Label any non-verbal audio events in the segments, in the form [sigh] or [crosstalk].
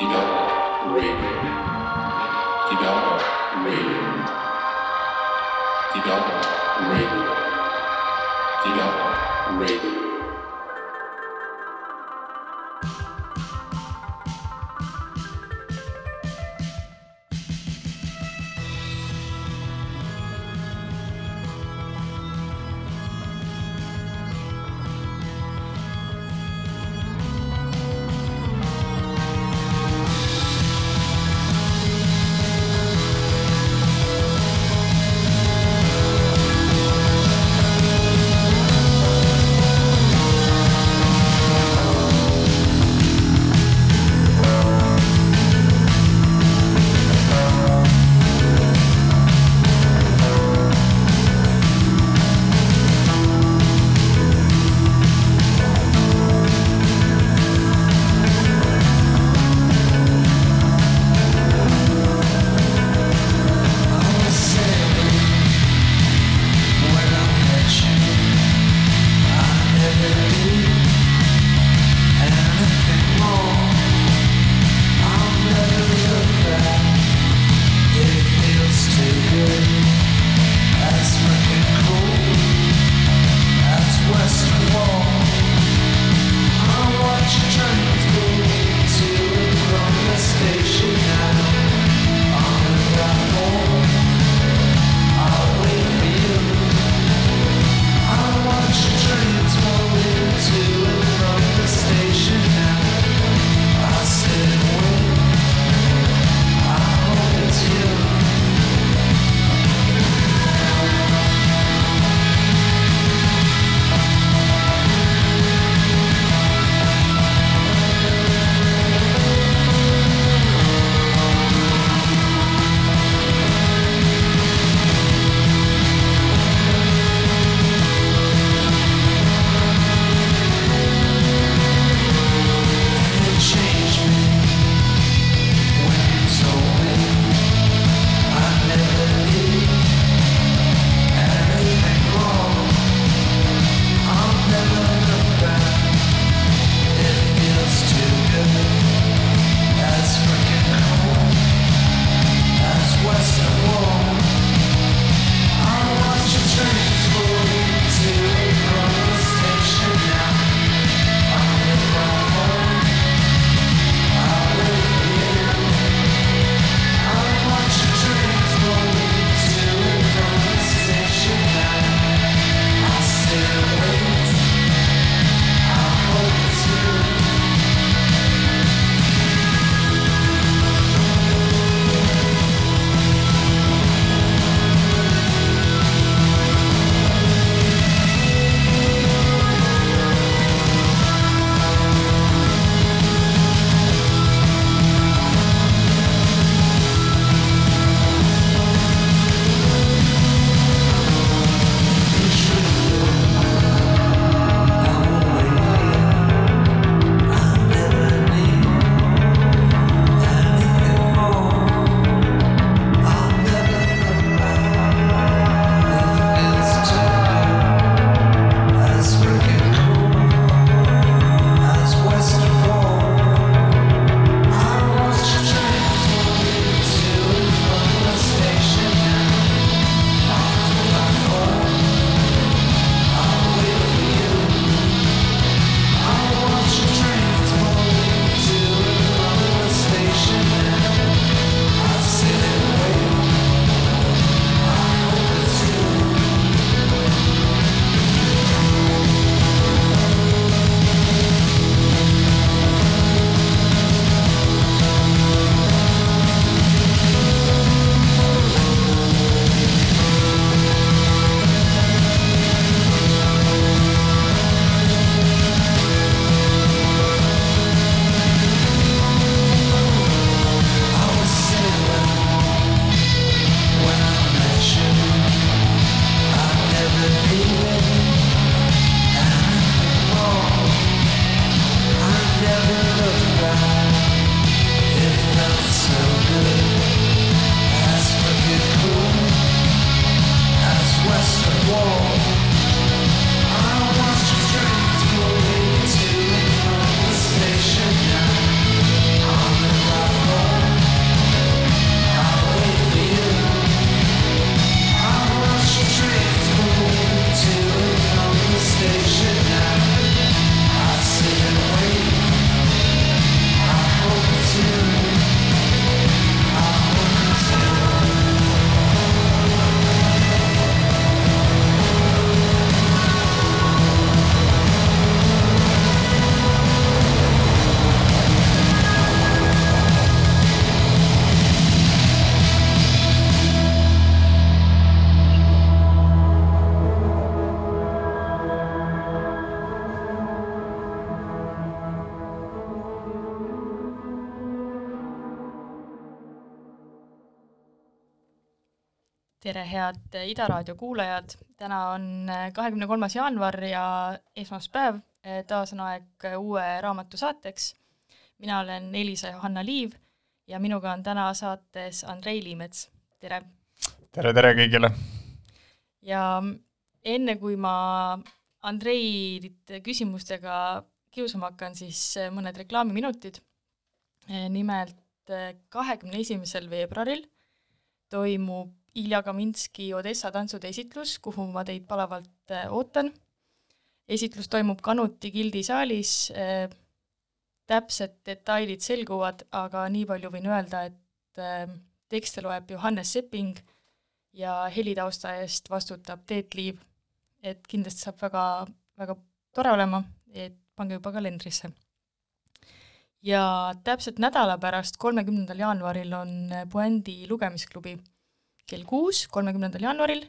Didawa Radio. Didawa Radio. Didawa Radio. Didawa Radio. Tere, head Ida raadio kuulajad, täna on kahekümne kolmas jaanuar ja esmaspäev, taas on aeg uue raamatu saateks. mina olen Elisa Johanna Liiv ja minuga on täna saates Andrei Liimets, tere! tere, tere kõigile! ja enne, kui ma Andreilt küsimustega kiusama hakkan, siis mõned reklaamiminutid. nimelt kahekümne esimesel veebruaril toimub Ilja Kaminski Odessa tantsude esitlus, kuhu ma teid palavalt äh, ootan. esitlus toimub Kanuti gildi saalis, äh, täpsed detailid selguvad, aga nii palju võin öelda, et äh, tekste loeb Johannes Sepping ja helitausta eest vastutab Teet Liiv. et kindlasti saab väga, väga tore olema, et pange juba kalendrisse. ja täpselt nädala pärast, kolmekümnendal jaanuaril on Puändi lugemisklubi kell kuus, kolmekümnendal jaanuaril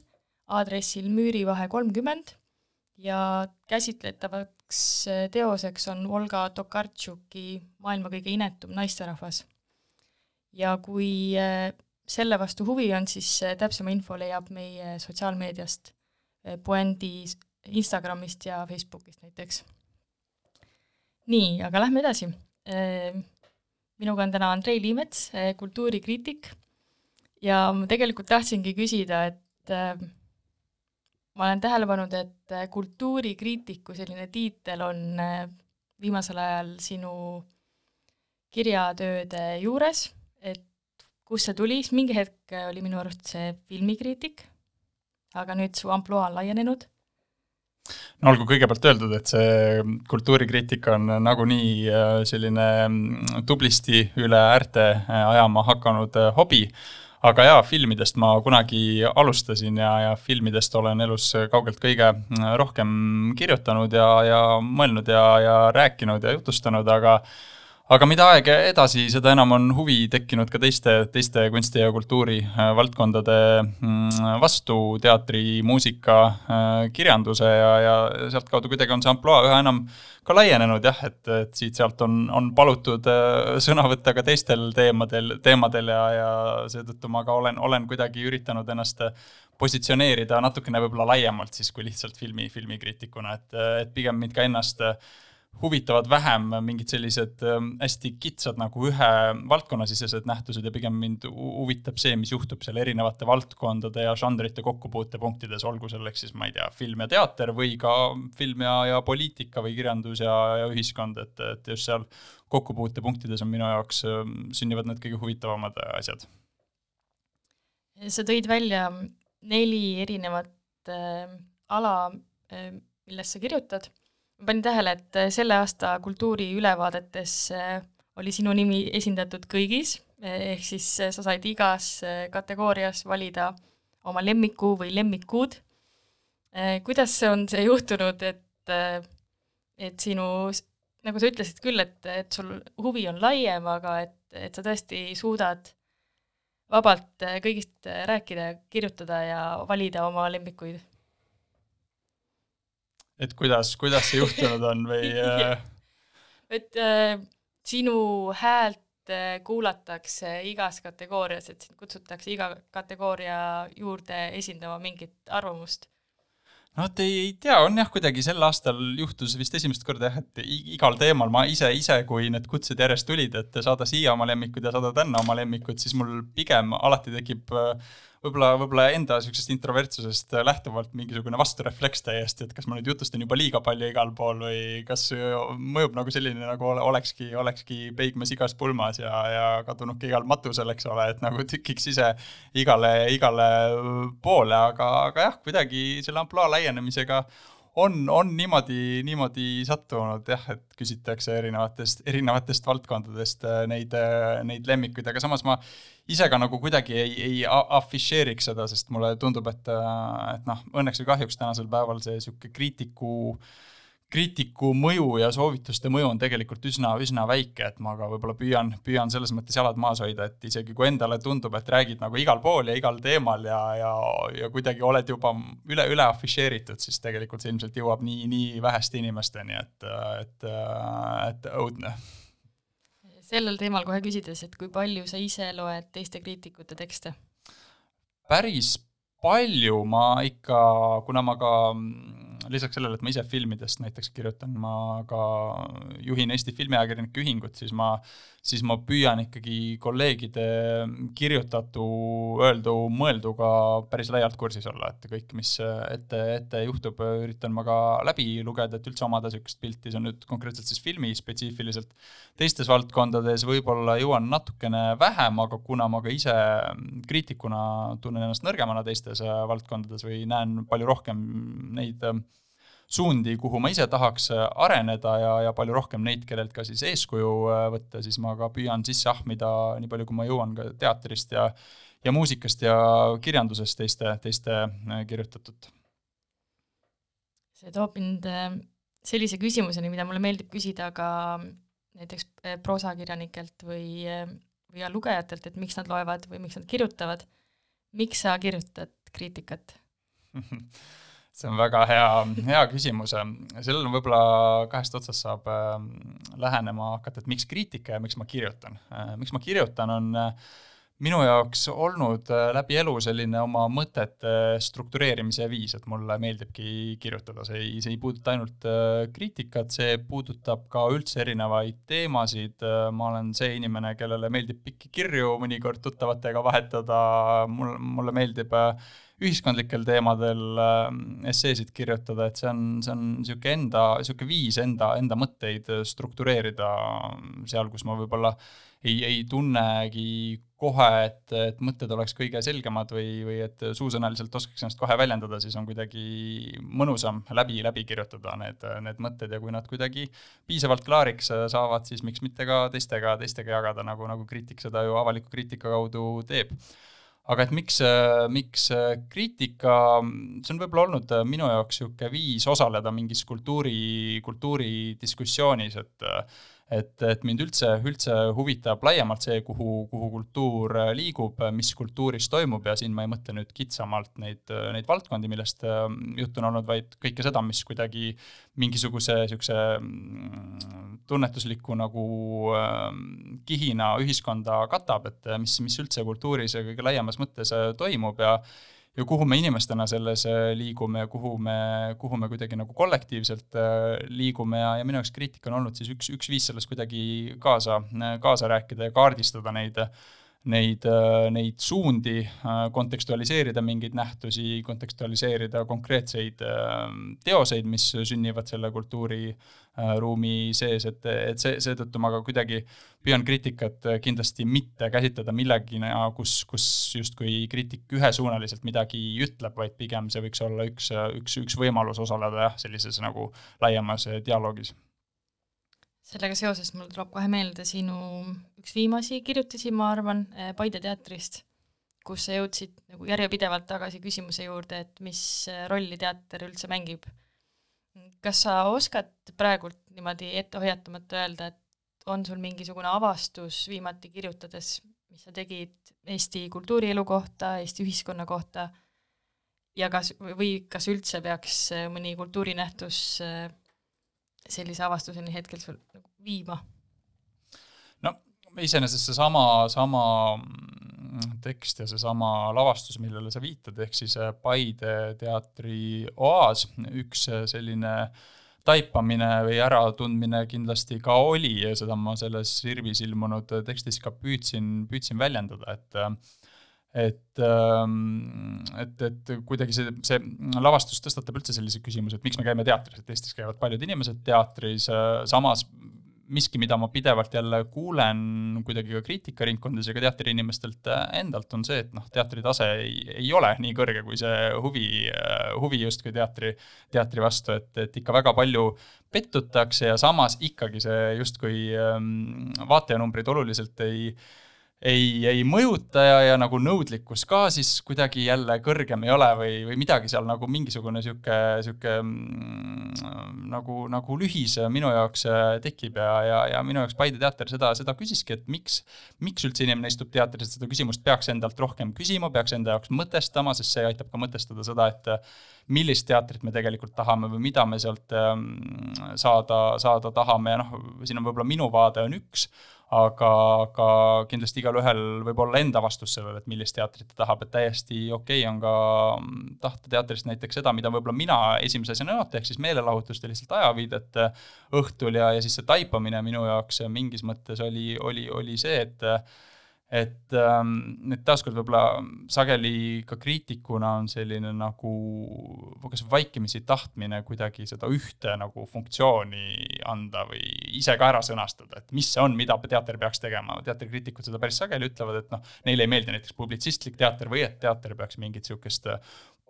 aadressil Müürivahe kolmkümmend ja käsitletavaks äh, teoseks on Olga Tokartšuki Maailma kõige inetum naisterahvas. ja kui äh, selle vastu huvi on, siis äh, täpsema info leiab meie sotsiaalmeediast, Puendi Instagramist ja Facebookist näiteks. nii, aga lähme edasi. minuga on täna Andrei Liimets, kultuurikriitik ja ma tegelikult tahtsingi küsida, et äh, ma olen tähele pannud, et äh, kultuurikriitiku selline tiitel on äh, viimasel ajal sinu kirjatööde juures, et kust see tuli, siis mingi hetk oli minu arust see filmikriitik, aga nüüd su ampluaa on laienenud. No olgu kõigepealt öeldud, et see kultuurikriitika on nagunii äh, selline mm, tublisti üle äärte ajama hakanud hobi aga jaa, filmidest ma kunagi alustasin ja, ja filmidest olen elus kaugelt kõige mm, rohkem kirjutanud ja, ja mõelnud ja, ja rääkinud ja jutustanud, aga aga mida aeg edasi, seda enam on huvi tekkinud ka teiste, teiste kunsti ja kultuuri äh, valdkondade mm, vastu, teatri, muusika, äh, kirjanduse ja, ja sealtkaudu kuidagi on see ampluaa üha enam ka laienenud jah, et, et siit-sealt on, on palutud äh, sõna võtta ka teistel teemadel, teemadel ja, ja seetõttu ma ka olen, olen kuidagi üritanud ennast positsioneerida natukene võib-olla laiemalt siis kui lihtsalt filmi, filmikriitikuna, et, et pigem mind ka ennast äh, huvitavad vähem mingid sellised ähm, hästi kitsad nagu ühe valdkonnasisesed nähtused ja pigem mind huvitab see, mis juhtub seal erinevate valdkondade ja žanrite kokkupuutepunktides, olgu selleks siis, ma ei tea, film ja teater või ka film ja, ja poliitika või kirjandus ja, ja ühiskond, et, et just seal kokkupuutepunktides on minu jaoks, ähm, sünnivad need kõige huvitavamad asjad. sa tõid välja neli erinevat äh, ala äh,, millest sa kirjutad ma panin tähele, et äh, selle aasta kultuuriülevaadetes äh, oli sinu nimi esindatud kõigis, äh, ehk siis sa said igas kategoorias valida oma lemmiku või lemmikud. kuidas see on see juhtunud, et, et sinu, nagu sa ütlesid küll, et, et sul huvi on laiem, aga et, et sa tõesti suudad vabalt kõigist rääkida, kirjutada ja valida oma lemmikuid et kuidas, kuidas see juhtunud on või [laughs] äh... et äh, sinu häält äh, kuulatakse igas kategoorias, et sind kutsutakse iga kategooria juurde esindama mingit arvamust? No vot ei, ei tea, on jah, kuidagi sel aastal juhtus vist esimest korda jah, et igal teemal ma ise, ise, kui need kutsed järjest tulid, et saada siia oma lemmikud ja saada tänna oma lemmikud, siis mul pigem alati tekib äh, võib-olla, võib-olla enda niisugusest introvertsusest lähtuvalt mingisugune vasturefleks täiesti, et kas ma nüüd jutustan juba liiga palju igal pool või kas mõjub nagu selline, nagu olekski, olekski peigmees igas pulmas ja, ja kadunuke igal matusel, eks ole, et nagu tükiks ise igale, igale poole, aga, aga jah, kuidagi selle ampluaa laienemisega on, on niimoodi, niimoodi sattunud jah, et küsitakse erinevatest, erinevatest valdkondadest äh, neid, äh, neid lemmikuid, aga samas ma ise ka nagu kuidagi ei, ei afišeeriks seda, sest mulle tundub, et, äh, et noh, õnneks või kahjuks tänasel päeval see niisugune kriitiku äh, kriitiku mõju ja soovituste mõju on tegelikult üsna, üsna väike, et ma ka võib-olla püüan, püüan selles mõttes jalad maas hoida, et isegi kui endale tundub, et räägid nagu igal pool ja igal teemal ja, ja, ja kuidagi oled juba üle, üle afišeeritud, siis tegelikult see ilmselt jõuab nii, nii väheste inimesteni, et, et, et õudne. sellel teemal kohe küsides, et kui palju sa ise loed teiste kriitikute tekste? päris palju, ma ikka, kuna ma ka lisaks sellele, et ma ise filmidest näiteks kirjutan, ma ka juhin Eesti Filmiajakirjanike Ühingut, siis ma, siis ma püüan ikkagi kolleegide kirjutatu, öeldu, mõelduga päris laialt kursis olla, et kõik, mis ette, ette juhtub, üritan ma ka läbi lugeda, et üldse omada niisugust pilti, see on nüüd konkreetselt siis filmi spetsiifiliselt. teistes valdkondades võib-olla jõuan natukene vähem, aga kuna ma ka ise kriitikuna tunnen ennast nõrgemana teistes valdkondades või näen palju rohkem neid suundi, kuhu ma ise tahaks äh, areneda ja, ja palju rohkem neid, kellelt ka siis eeskuju äh, võtta, siis ma ka püüan sisse ahmida nii palju, kui ma jõuan ka teatrist ja ja muusikast ja kirjandusest teiste, teiste äh, kirjutatut. see toob mind sellise küsimuseni, mida mulle meeldib küsida ka näiteks proosakirjanikelt või, või lugejatelt, et miks nad loevad või miks nad kirjutavad. miks sa kirjutad kriitikat [laughs] see on väga hea, hea küsimus. sellele võib-olla kahest otsast saab äh, lähenema hakata, et miks kriitika ja miks ma kirjutan äh,. miks ma kirjutan, on äh, minu jaoks olnud äh, läbi elu selline oma mõtete struktureerimise viis, et mulle meeldibki kirjutada, see ei, see ei puuduta ainult kriitikat, see puudutab ka üldse erinevaid teemasid. Ma olen see inimene, kellele meeldib pikki kirju mõnikord tuttavatega vahetada, mul, mulle meeldib ühiskondlikel teemadel äh, esseesid kirjutada, et see on, see on niisugune enda, niisugune viis enda, enda mõtteid struktureerida seal, kus ma võib-olla ei, ei tunnegi kohe, et, et mõtted oleks kõige selgemad või, või et suusõnaliselt oskaks ennast kohe väljendada, siis on kuidagi mõnusam läbi, läbi kirjutada need, need mõtted ja kui nad kuidagi piisavalt klaariks saavad, siis miks mitte ka teistega, teistega jagada, nagu, nagu kriitik seda ju avaliku kriitika kaudu teeb aga et miks, miks kriitika, see on võib-olla olnud minu jaoks niisugune viis osaleda mingis kultuuri, kultuuridiskussioonis, et et, et mind üldse, üldse huvitab laiemalt see, kuhu, kuhu kultuur liigub, mis kultuuris toimub ja siin ma ei mõtle nüüd kitsamalt neid, neid valdkondi, millest ähm, juttu on olnud, vaid kõike seda, mis kuidagi mingisuguse niisuguse mm, tunnetusliku nagu ähm, kihina ühiskonda katab, et mis, mis üldse kultuuris ja kõige laiemas mõttes äh, toimub ja ja kuhu me inimestena selles äh, liigume ja kuhu me, kuhu me kuidagi nagu kollektiivselt äh, liigume ja, ja minu jaoks kriitika on olnud siis üks, üks viis selles kuidagi kaasa, kaasa rääkida ja kaardistada neid neid, neid suundi, kontekstualiseerida mingeid nähtusi, kontekstualiseerida konkreetseid teoseid, mis sünnivad selle kultuuriruumi sees, et, et see, seetõttu ma ka kuidagi püüan kriitikat kindlasti mitte käsitleda millegina, kus, kus justkui kriitik ühesuunaliselt midagi ütleb, vaid pigem see võiks olla üks, üks, üks võimalus osaleda jah, sellises nagu laiemas dialoogis sellega seoses mul tuleb kohe meelde sinu üks viimasi kirjutisi, ma arvan, eh, Paide teatrist, kus sa jõudsid nagu järjepidevalt tagasi küsimuse juurde, et mis eh, rolli teater üldse mängib. kas sa oskad praegult niimoodi ette hoiatamata öelda, et on sul mingisugune avastus viimati kirjutades, mis sa tegid Eesti kultuurielu kohta, Eesti ühiskonna kohta ja kas, või kas üldse peaks eh, mõni kultuurinähtus sellise avastuseni hetkel sul nagu viima? no iseenesest seesama, sama tekst ja seesama lavastus, millele sa viitad, ehk siis äh, Paide teatri oaas, üks äh, selline taipamine või äratundmine kindlasti ka oli ja seda ma selles Sirvis ilmunud tekstis ka püüdsin, püüdsin väljendada, et äh, et, ähm, et, et kuidagi see, see lavastus tõstatab üldse sellise küsimuse, et miks me käime teatris, et Eestis käivad paljud inimesed teatris, äh, samas miski, mida ma pidevalt jälle kuulen kuidagi ka kriitikaringkondades ja ka teatriinimestelt äh, endalt, on see, et noh, teatri tase ei, ei ole nii kõrge kui see huvi, äh, huvi justkui teatri, teatri vastu, et, et ikka väga palju pettutakse ja samas ikkagi see justkui ähm, vaatajanumbrid oluliselt ei ei, ei mõjuta ja, ja nagu nõudlikkus ka siis kuidagi jälle kõrgem ei ole või, või midagi seal nagu mingisugune niisugune, niisugune mm, nagu, nagu lühis minu jaoks äh, tekib ja, ja, ja minu jaoks Paide teater seda, seda küsiski, et miks, miks üldse inimene istub teatris, et seda küsimust peaks endalt rohkem küsima, peaks enda jaoks mõtestama, sest see aitab ka mõtestada seda, et millist teatrit me tegelikult tahame või mida me sealt ähm, saada, saada tahame ja noh, siin on võib-olla minu vaade on üks, aga, aga kindlasti igalühel võib olla enda vastus sellele, et millist teatrit ta tahab, et täiesti okei okay on ka tahta teatrist näiteks seda, mida võib-olla mina esimese asjana oota, ehk siis meelelahutust ja lihtsalt ajaviidet õhtul ja, ja siis see taipamine minu jaoks mingis mõttes oli, oli, oli see, et et ähm, et taaskord võib-olla sageli ka kriitikuna on selline nagu kas vaikimisi tahtmine kuidagi seda ühte nagu funktsiooni anda või ise ka ära sõnastada, et mis see on, mida teater peaks tegema. teatrikriitikud seda päris sageli ütlevad, et noh, neile ei meeldi näiteks publitsistlik teater või et teater peaks mingit niisugust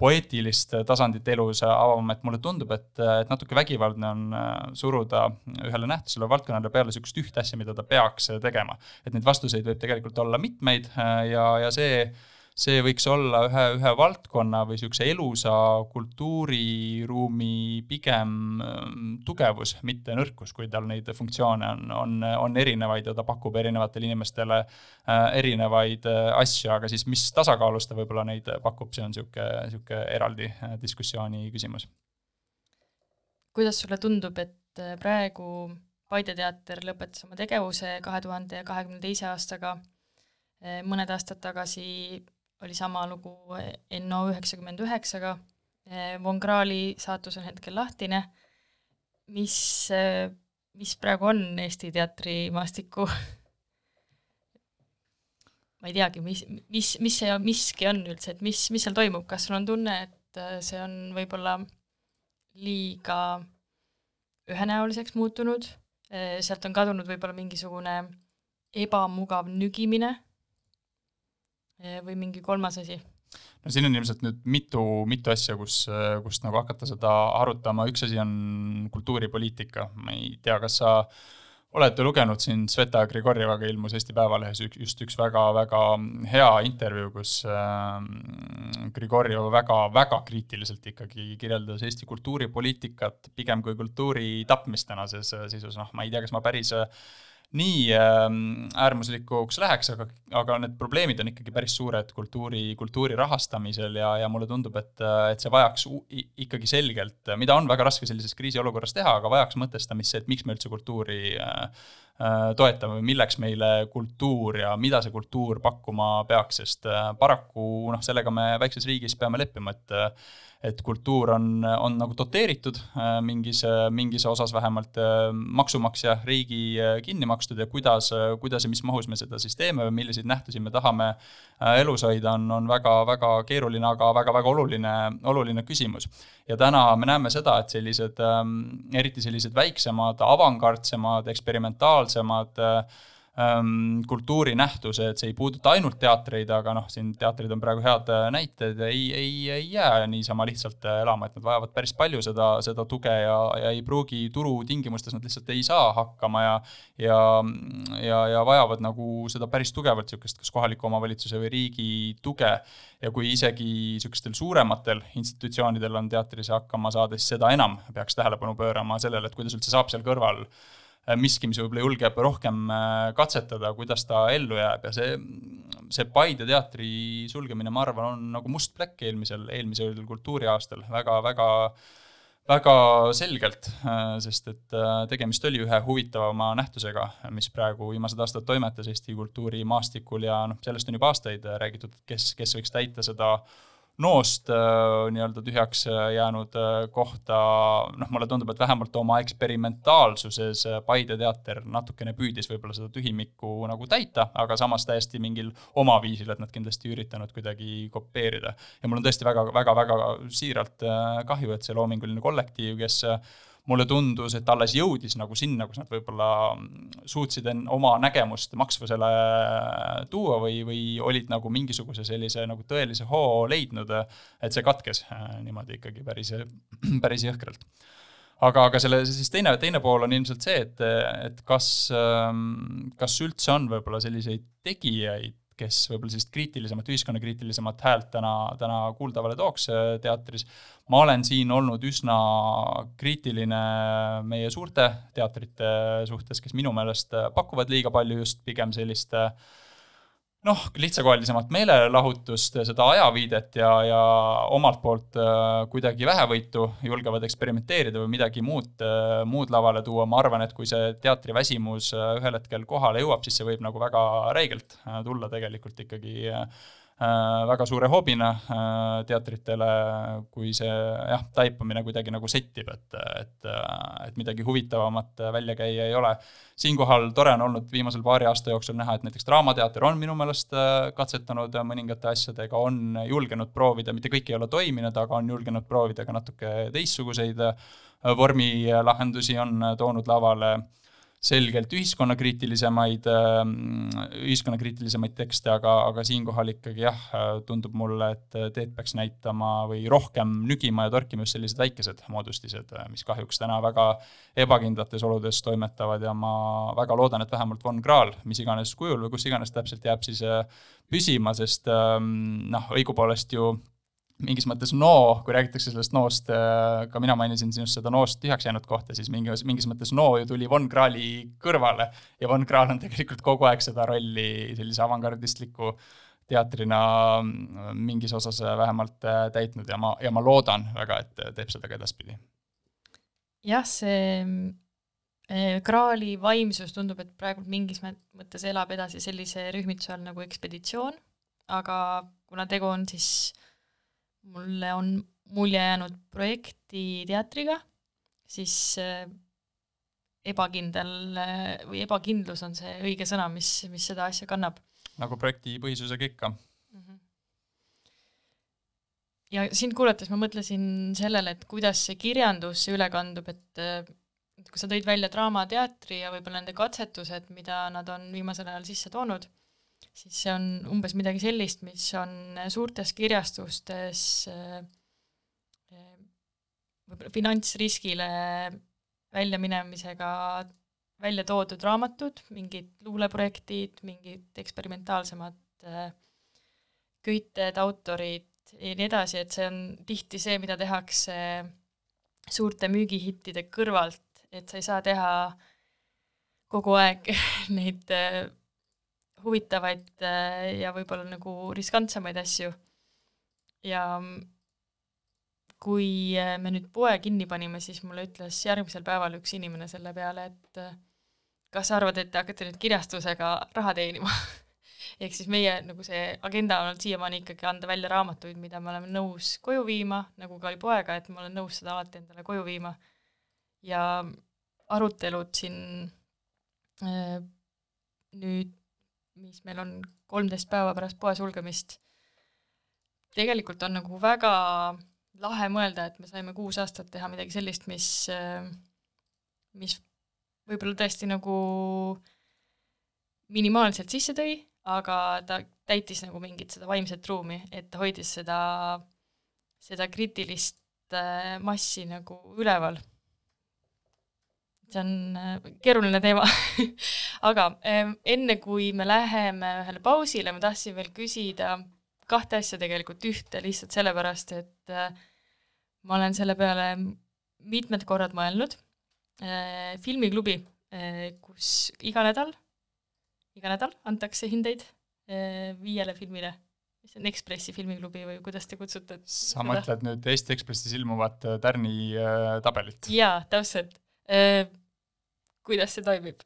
poeetilist tasandit elus avama, et mulle tundub, et, et natuke vägivaldne on äh, suruda ühele nähtusele, valdkonnale peale niisugust ühte asja, mida ta peaks tegema. et neid vastuseid võib tegelikult olla mitmeid äh, ja, ja see see võiks olla ühe, ühe valdkonna või niisuguse elusa kultuuriruumi pigem ähm, tugevus, mitte nõrkus, kui tal neid funktsioone on, on, on erinevaid ja ta pakub erinevatele inimestele äh, erinevaid äh, asju, aga siis mis tasakaalus ta võib-olla neid pakub, see on niisugune, niisugune eraldi äh, diskussiooni küsimus. kuidas sulle tundub, et praegu Paide teater lõpetas oma tegevuse kahe tuhande kahekümne teise aastaga, mõned aastad tagasi oli sama lugu NO üheksakümmend üheksaga, Von Krahli saatus on hetkel lahtine, mis, mis praegu on Eesti teatrimaastiku ma ei teagi, mis, mis, mis see miski on üldse, et mis, mis seal toimub, kas sul on tunne, et see on võib-olla liiga ühenäoliseks muutunud, sealt on kadunud võib-olla mingisugune ebamugav nügimine või mingi kolmas asi? no siin on ilmselt nüüd mitu, mitu asja, kus, kust nagu hakata seda arutama, üks asi on kultuuripoliitika, ma ei tea, kas sa olete lugenud siin Sveta Grigorjevaga ilmus Eesti Päevalehes just üks väga-väga hea intervjuu, kus äh, Grigorjev väga-väga kriitiliselt ikkagi kirjeldas Eesti kultuuripoliitikat pigem kui kultuuri tapmist tänases seisus, noh, ma ei tea, kas ma päris nii ähm, äärmuslikuks läheks, aga, aga need probleemid on ikkagi päris suured kultuuri, kultuuri rahastamisel ja, ja mulle tundub, et, et see vajaks ikkagi selgelt, mida on väga raske sellises kriisiolukorras teha, aga vajaks mõtestamist see, et miks me üldse kultuuri äh, äh, toetame või milleks meile kultuur ja mida see kultuur pakkuma peaks, sest äh, paraku noh, sellega me väikses riigis peame leppima, et et kultuur on, on nagu doteeritud äh, mingis, mingis osas vähemalt äh, maksumaksja, riigi äh, kinni makstud ja kuidas, kuidas ja mis mahus me seda siis teeme või milliseid nähtusi me tahame elus hoida, on, on väga-väga keeruline, aga väga-väga oluline, oluline küsimus. ja täna me näeme seda, et sellised, ähm, eriti sellised väiksemad, avangardsemad, eksperimentaalsemad äh, ähm, kultuurinähtused, see ei puuduta ainult teatreid, aga noh, siin teatrid on praegu head äh, näited, ei, ei, ei jää niisama lihtsalt äh, elama, et nad vajavad päris palju seda, seda tuge ja, ja ei pruugi turutingimustes nad lihtsalt ei saa hakkama ja ja, ja, ja vajavad nagu seda päris tugevalt, niisugust kas kohaliku omavalitsuse või riigi tuge. ja kui isegi niisugustel suurematel institutsioonidel on teatris hakkama saada, siis seda enam peaks tähelepanu pöörama sellele, et kuidas üldse saab seal kõrval Äh, miski, mis võib-olla julgeb rohkem äh, katsetada, kuidas ta ellu jääb. Ja see, see Paide teatri sulgemine, ma arvan, on nagu must plekk eelmisel, eelmisel kultuuriaastal. Väga, väga selgelt, äh, sest et tegemist oli ühe huvitavama nähtusega, mis praegu viimased aastad toimetas Eesti kultuurimaastikul. Ja noh, sellest on juba aastaid räägitud, kes, kes võiks täita seda noost äh, nii-öelda tühjaks äh, jäänud äh, kohta, noh, mulle tundub, et vähemalt oma eksperimentaalsuses Paide teater natukene püüdis võib-olla seda tühimikku nagu täita, aga samas täiesti mingil oma viisil, et nad kindlasti ei üritanud kuidagi kopeerida. ja mul on tõesti väga, väga, väga siiralt kahju, et see loominguline kollektiiv, kes mulle tundus, et alles jõudis nagu sinna, kus nad võib-olla suutsid en-, oma nägemust maksvusele tuua või, või olid nagu mingisuguse sellise nagu tõelise hoo leidnud, et see katkes äh, niimoodi ikkagi päris, [clears throat] päris jõhkralt. Aga, aga selle siis teine, teine pool on ilmselt see, et, et kas, ähm, kas üldse on võib-olla selliseid tegijaid, kes võib-olla sellist kriitilisemat, ühiskonnakriitilisemat häält täna, täna kuuldavale tooks äh, teatris. ma olen siin olnud üsna kriitiline meie suurte teatrite suhtes, kes minu meelest pakuvad liiga palju just pigem sellist noh, lihtsakoelisemat meelelahutust, seda ajaviidet ja, ja omalt poolt äh, kuidagi vähevõitu julgevad eksperimenteerida või midagi muud äh,, muud lavale tuua, ma arvan, et kui see teatriväsimus äh, ühel hetkel kohale jõuab, siis see võib nagu väga räigelt tulla tegelikult ikkagi Äh, väga suure hobina äh, teatritele, kui see jah, taipamine kuidagi nagu settib, et, et, et midagi huvitavamat välja käia ei ole. siinkohal tore on olnud viimasel paari aasta jooksul näha, et näiteks Draamateater on minu meelest äh, katsetanud mõningate asjadega, on julgenud proovida, mitte kõik ei ole toiminud, aga on julgenud proovida ka natuke teistsuguseid vormilahendusi, on toonud lavale selgelt ühiskonnakriitilisemaid, ähm, ühiskonnakriitilisemaid tekste, aga, aga siinkohal ikkagi jah, tundub mulle, et teed peaks näitama või rohkem nügima ja torkima just sellised väikesed moodustised, mis kahjuks täna väga ebakindlates oludes toimetavad ja ma väga loodan, et vähemalt Von Krahl, mis iganes kujul või kus iganes täpselt jääb siis äh, püsima, sest ähm, noh, õigupoolest ju mingis mõttes noo, kui räägitakse sellest noost, äh, ka mina mainisin sinust seda noost tühjaks jäänud kohta, siis mingis, mingis mõttes noo ju tuli Von Krahli kõrvale ja Von Krahl on tegelikult kogu aeg seda rolli sellise avangardistliku teatrina mm, mingis osas vähemalt äh, täitnud ja ma, ja ma loodan väga, et teeb seda ka edaspidi. jah, see äh, Krahli vaimsus tundub, et praegu mingis mõttes elab edasi sellise rühmituse all nagu ekspeditsioon, aga kuna tegu on siis mulle on mulje jäänud projekti teatriga, siis äh, ebakindel äh, või ebakindlus on see õige sõna, mis, mis seda asja kannab. nagu projektipõhisusega ikka mm. -hmm. ja sind kuulates ma mõtlesin sellele, et kuidas see kirjandusse üle kandub, et äh, et kui sa tõid välja Draamateatri ja võib-olla nende katsetused, mida nad on viimasel ajal sisse toonud siis see on umbes midagi sellist, mis on suurtes kirjastustes võib-olla finantsriskile väljaminemisega välja toodud raamatud, mingid luuleprojektid, mingid eksperimentaalsemad äh, köited, autorid ja nii edasi, et see on tihti see, mida tehakse suurte müügihittide kõrvalt, et sa ei saa teha kogu aeg [laughs] neid äh, huvitavaid äh, ja võib-olla nagu riskantsemaid asju. ja kui äh, me nüüd poe kinni panime, siis mulle ütles järgmisel päeval üks inimene selle peale, et äh, kas sa arvad, et te hakkate nüüd kirjastusega raha teenima [laughs] ehk siis meie nagu see agenda on olnud siiamaani ikkagi anda välja raamatuid, mida me oleme nõus koju viima, nagu ka oli poega, et ma olen nõus seda alati endale koju viima. ja arutelud siin nüüd mis meil on kolmteist päeva pärast poe sulgemist, tegelikult on nagu väga lahe mõelda, et me saime kuus aastat teha midagi sellist, mis, mis võib-olla tõesti nagu minimaalselt sisse tõi, aga ta täitis nagu mingit seda vaimset ruumi, et ta hoidis seda, seda kriitilist massi nagu üleval see on äh, keeruline teema [laughs] aga ähm, enne, kui me läheme ühele pausile, ma tahtsin veel küsida kahte asja tegelikult, ühte lihtsalt sellepärast, et äh, ma olen selle peale mitmed korrad mõelnud. Äh, filmiklubi, kus iga nädal, iga nädal antakse hindeid viiele filmile mis on Ekspressi filmiklubi või kuidas te kutsute? sa mõtled nüüd Eesti Ekspressis ilmuvat Tärni tabelit? jaa, täpselt kuidas see toimib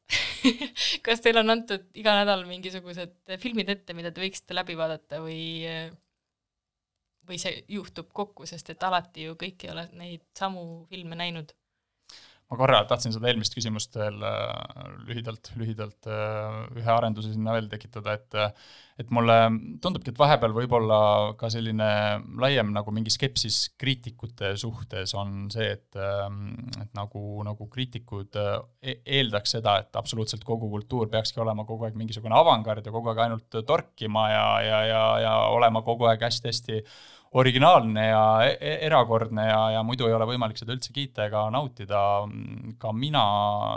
[laughs] kas teil on antud iga nädal mingisugused filmid ette, mida te võiksite läbi vaadata või või see juhtub kokku, sest et alati ju kõik ei ole neid samu filme näinud ma korra tahtsin seda eelmist küsimust veel äh, lühidalt, lühidalt äh, ühe arenduse sinna veel tekitada, et et mulle tundubki, et vahepeal võib-olla ka selline laiem nagu mingi skepsis kriitikute suhtes on see, et et nagu, nagu kriitikud e-, eeldaks seda, et absoluutselt kogu kultuur peakski olema kogu aeg mingisugune avangard ja kogu aeg ainult torkima ja, ja, ja, ja olema kogu aeg hästi-hästi originaalne ja e-, e erakordne ja, ja muidu ei ole võimalik seda üldse kiita ega nautida. ka mina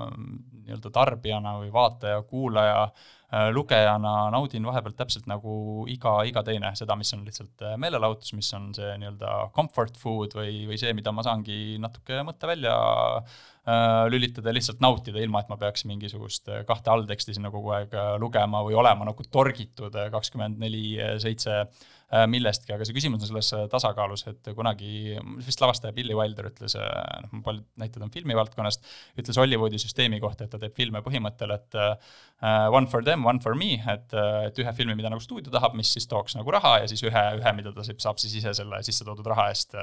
nii-öelda tarbijana või vaataja, kuulaja Äh, lugejana naudin vahepealt täpselt nagu iga, iga teine, seda, mis on lihtsalt äh, meelelahutus, mis on see nii-öelda comfort food või, või see, mida ma saangi natuke mõtte välja äh, lülitada lihtsalt nautida, ilma et ma peaks mingisugust kahte allteksti sinna kogu aeg lugema või olema nagu torgitud kakskümmend neli seitse millestki, aga see küsimus on selles tasakaalus, et kunagi vist lavastaja Billy Wilder ütles, noh, paljud näited on filmivaldkonnast, ütles Hollywoodi süsteemi kohta, et ta teeb filme põhimõttel, et one for them, one for me, et, et ühe filmi, mida nagu stuudio tahab, mis siis tooks nagu raha ja siis ühe, ühe, mida ta saab siis ise selle sisse toodud raha eest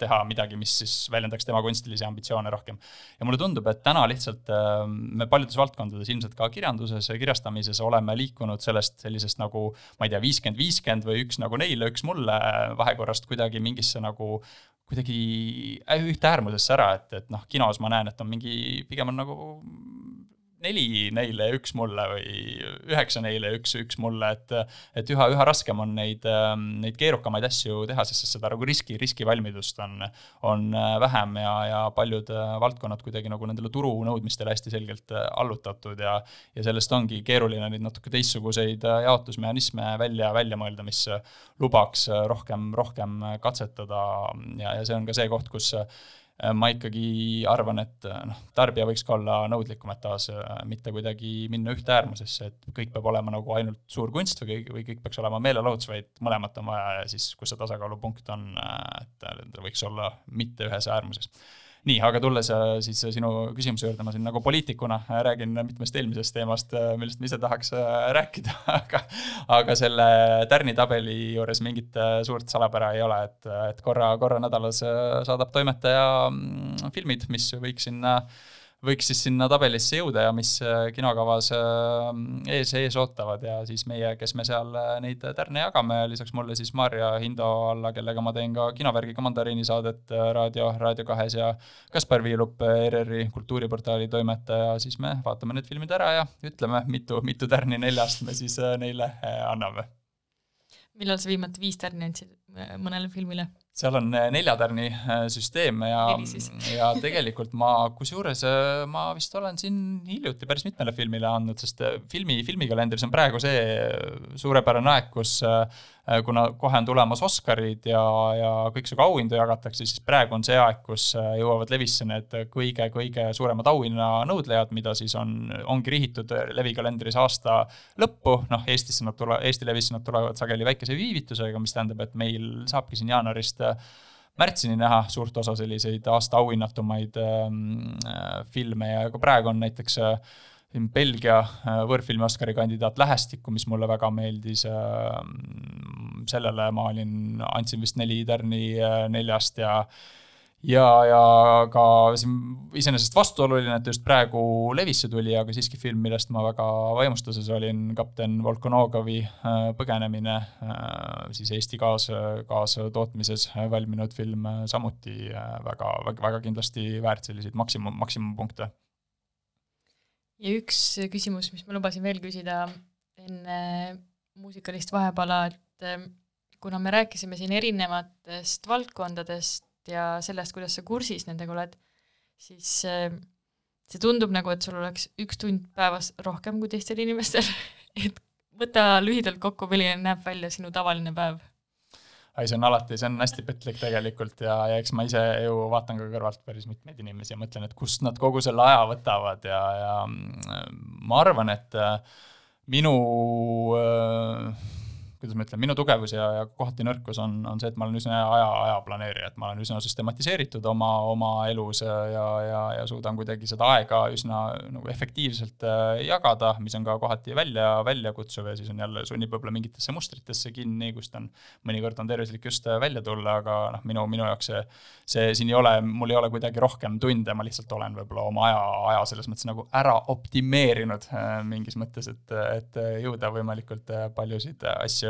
teha midagi, mis siis väljendaks tema kunstilisi ambitsioone rohkem. ja mulle tundub, et täna lihtsalt me paljudes valdkondades, ilmselt ka kirjanduses ja kirjastamises oleme liikunud sellest sellisest nagu ma ei tea, viiskümmend, viiskümmend või üks nagu neile, üks mulle vahekorrast kuidagi mingisse nagu kuidagi ühte äärmusesse ära, et, et noh, kinos ma näen, et on mingi, pigem on nagu neli neile üks mulle või üheksa neile üks, üks mulle, et et üha, üha raskem on neid, ähm, neid keerukamaid asju teha, sest seda nagu riski, riskivalmidust on, on äh, vähem ja, ja paljud äh, valdkonnad kuidagi nagu nendele turu nõudmistele hästi selgelt äh, allutatud ja ja sellest ongi keeruline neid natuke teistsuguseid jaotusmehhanisme välja, välja mõelda, mis lubaks rohkem, rohkem katsetada. Ja, ja see on ka see koht, kus ma ikkagi arvan, et äh, noh, tarbija võiks ka olla nõudlikum, et taas äh, mitte kuidagi minna ühte äärmusesse, et kõik peab olema nagu ainult suur kunst või kõik, või kõik peaks olema meelelahutus, vaid mõlemat on vaja ja siis, kus see tasakaalupunkt on, et ta võiks olla mitte ühes äärmuses nii, aga tulles äh, siis sinu küsimuse juurde, ma siin nagu poliitikuna äh, räägin mitmest eelmisest teemast, äh, millest ma ise tahaks rääkida, [laughs] aga aga selle Tärni tabeli juures mingit suurt salapära ei ole, et, et korra, korra nädalas saadab toimetaja mm, filmid, mis võiks sinna äh, võiks siis sinna tabelisse jõuda ja mis äh, kinokavas äh, ees, ees ootavad ja siis meie, kes me seal äh, neid tärne jagame, lisaks mulle siis Marja Hindo alla, kellega ma teen ka kinovärgiga mandariini saadet raadio, Raadio kahes ja Kaspar Viilup, ERR-i kultuuriportaali toimetaja, siis me vaatame need filmid ära ja ütleme, mitu, mitu tärni neljast me siis neile anname. millal sa viimati viis tärni andsid mõnele filmile? Seal on äh, neljatärni äh, süsteem ja, [laughs] ja tegelikult ma, kusjuures äh, ma vist olen siin hiljuti päris mitmele filmile andnud, sest filmi, filmikalendris on praegu see suurepärane aeg, kus kuna kohe on tulemas Oscarid ja, ja kõiksugu auhindu jagatakse, siis praegu on see aeg, kus äh, jõuavad levisse need kõige-kõige suuremad auhinnanõudlejad, mida siis on, ongi rihitud levikalendris aasta lõppu, noh, Eestisse nad tule-, Eesti levisse nad tulevad sageli väikese viivitusega, mis tähendab, et meil saabki siin jaanuarist äh, märtsini näha suurt osa selliseid aasta auhinnatumaid ähm, äh, filme ja ka praegu on näiteks äh, Belgia äh, võõrfilmi Oscari kandidaat Lähestikku, mis mulle väga meeldis. Äh, sellele ma olin, andsin vist neli tärni äh, neljast ja ja, ja ka siin iseenesest vastuoluline, et just praegu levisse tuli, aga siiski film, millest ma väga vaimustuses olin, kapten Volkonogovi põgenemine, siis Eesti kaas, kaastootmises valminud film, samuti väga, väga, väga kindlasti väärt selliseid maksimum, maksimumpunkte ja üks küsimus, mis ma lubasin veel küsida enne muusikalist vahepala, et ähm, kuna me rääkisime siin erinevatest valdkondadest ja sellest, kuidas sa kursis nendega oled, siis see tundub nagu, et sul oleks üks tund päevas rohkem kui teistel inimestel. [laughs] Et võta lühidalt kokku, milline näeb välja sinu tavaline päev ei, see on alati, see on hästi petlik tegelikult ja, ja eks ma ise ju vaatan ka kõrvalt päris mitmeid inimesi ja mõtlen, et kust nad kogu selle aja võtavad ja, ja mm, ma arvan, et äh, minu äh, kuidas ma ütlen, minu tugevus ja, ja kohati nõrkus on, on see, et ma olen üsna aja, aja planeerija, et ma olen üsna süstematiseeritud oma, oma elus ja, ja, ja suudan kuidagi seda aega üsna nagu efektiivselt äh, jagada, mis on ka kohati välja, väljakutsuv ja siis on jälle, sunnib võib-olla mingitesse mustritesse kinni, kust on, mõnikord on tervislik just äh, välja tulla, aga noh, minu, minu jaoks see, see siin ei ole, mul ei ole kuidagi rohkem tunde, ma lihtsalt olen võib-olla oma aja, aja selles mõttes nagu ära optimeerinud äh, mingis mõttes, et, et jõuda võimalikult paljusid asju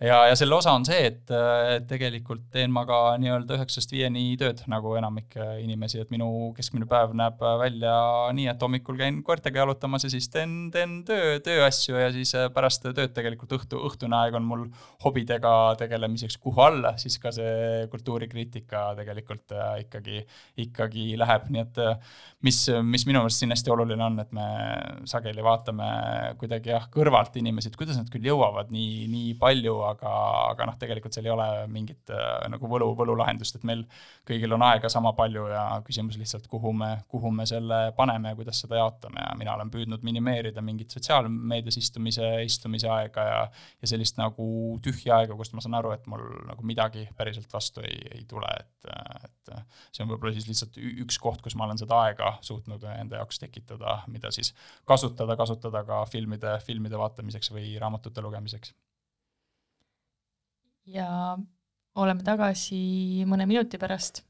ja, ja selle osa on see, et tegelikult teen ma ka nii-öelda üheksast viieni tööd, nagu enamik inimesi, et minu keskmine päev näeb välja nii, et hommikul käin koertega jalutamas ja siis teen, teen töö, tööasju ja siis pärast tööd tegelikult õhtu, õhtune aeg on mul hobidega tegelemiseks kuhu alla, siis ka see kultuurikriitika tegelikult ikkagi, ikkagi läheb, nii et mis, mis minu meelest siin hästi oluline on, et me sageli vaatame kuidagi jah, kõrvalt inimesi, et kuidas nad küll jõuavad nii, nii palju, aga, aga noh, tegelikult seal ei ole mingit äh, nagu võlu, võlulahendust, et meil kõigil on aega sama palju ja küsimus lihtsalt, kuhu me, kuhu me selle paneme ja kuidas seda jaotame ja mina olen püüdnud minimeerida mingit sotsiaalmeedias istumise, istumise aega ja, ja sellist nagu tühja aega, kust ma saan aru, et mul nagu midagi päriselt vastu ei, ei tule, et, et see on võib-olla siis lihtsalt üks koht, kus ma olen seda aega suutnud enda jaoks tekitada, mida siis kasutada, kasutada ka filmide, filmide vaatamiseks või raamatute lugemiseks. Ja oleme tagasi mõne minuti pärast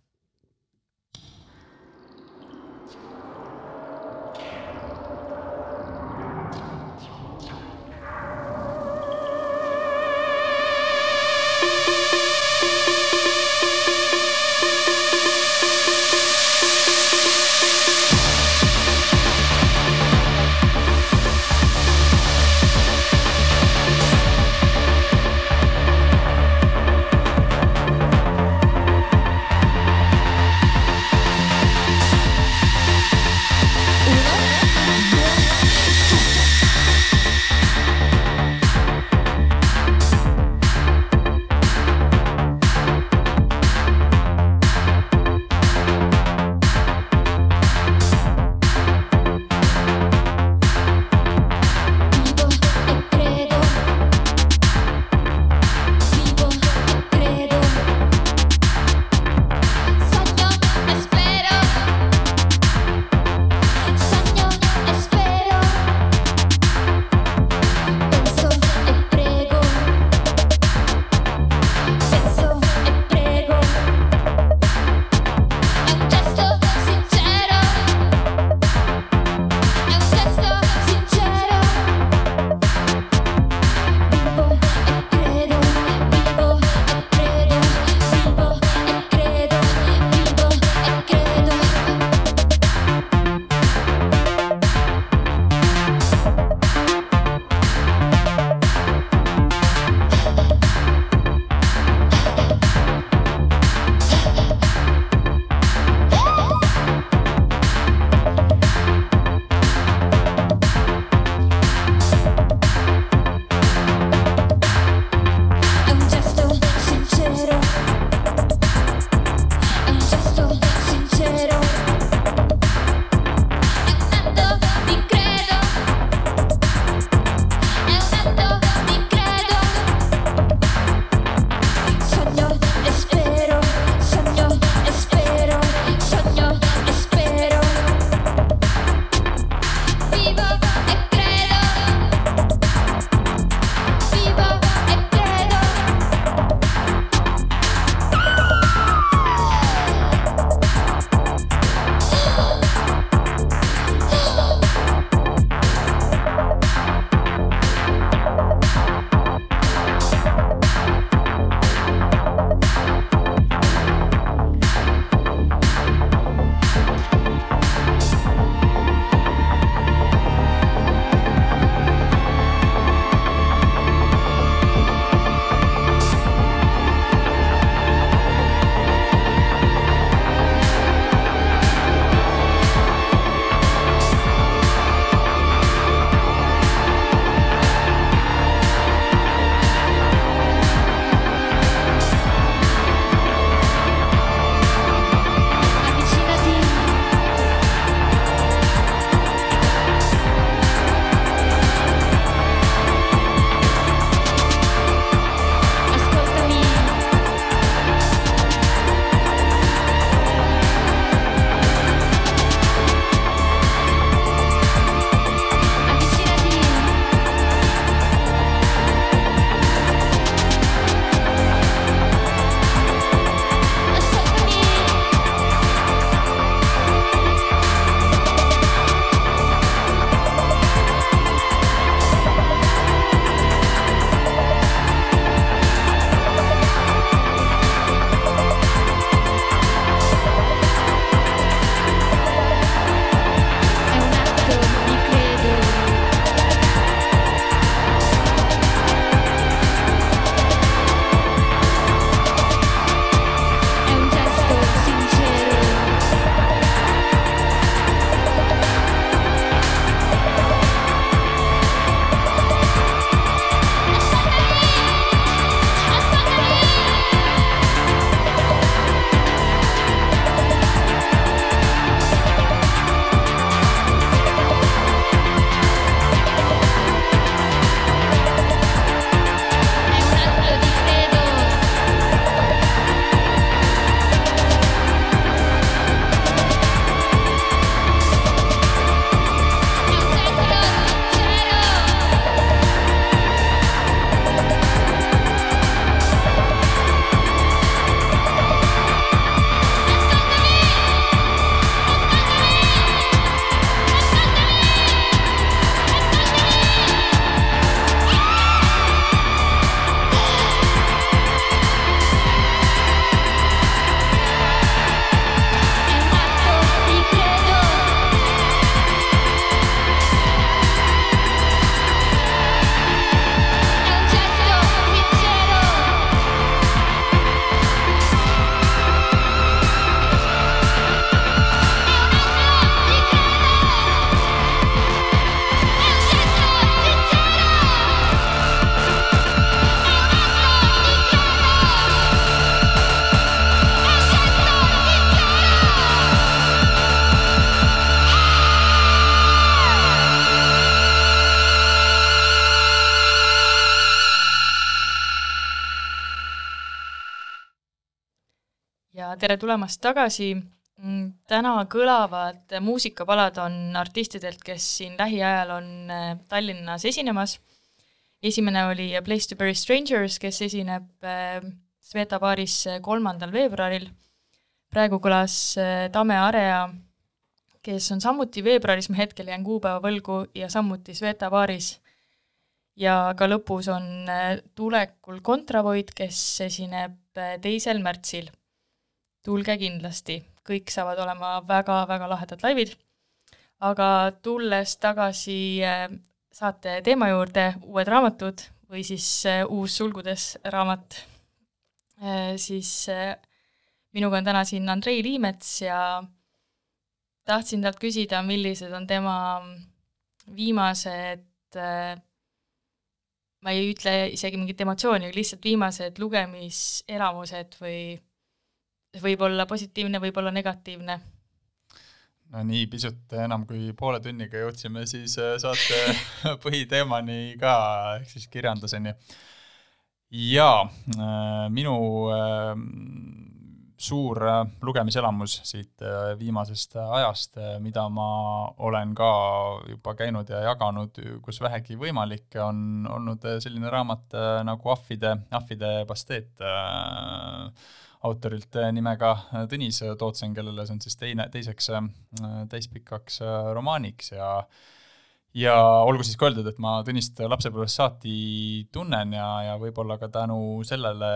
tere tulemast tagasi. Mm, täna kõlavad muusikapalad on artistidelt, kes siin lähiajal on äh, Tallinnas esinemas. esimene oli A Place to Bury Strangers, kes esineb äh, Sveta baaris kolmandal veebruaril. praegu kõlas äh, Tame Area, kes on samuti veebruaris, ma hetkel jään kuupäeva võlgu, ja samuti Sveta baaris ja ka lõpus on tulekul Kontravoid, kes esineb teisel märtsil tulge kindlasti, kõik saavad olema väga-väga lahedad laivid. aga tulles tagasi äh, saate teema juurde, uued raamatud või siis äh, uus sulgudes raamat, äh, siis minuga on täna siin Andrei Liimets ja tahtsin talt küsida, millised on tema viimased ma ei ütle isegi mingit emotsiooni, lihtsalt viimased lugemiselamused või võib olla positiivne, võib olla negatiivne. no nii, pisut enam kui poole tunniga jõudsime siis äh, saate [laughs] põhiteemani ka, ehk siis kirjanduseni. jaa, äh, minu äh, suur lugemiselamus siit viimasest ajast, mida ma olen ka juba käinud ja jaganud, kus vähegi võimalik, on olnud selline raamat nagu Ahvide, Ahvide pasteet autorilt äh, nimega äh, Tõnis Tootsen, kellele see on siis teine, teiseks äh, täispikaks romaaniks ja ja olgu siis ka öeldud, et ma Tõnist lapsepõlvest saati tunnen ja, ja võib-olla ka tänu sellele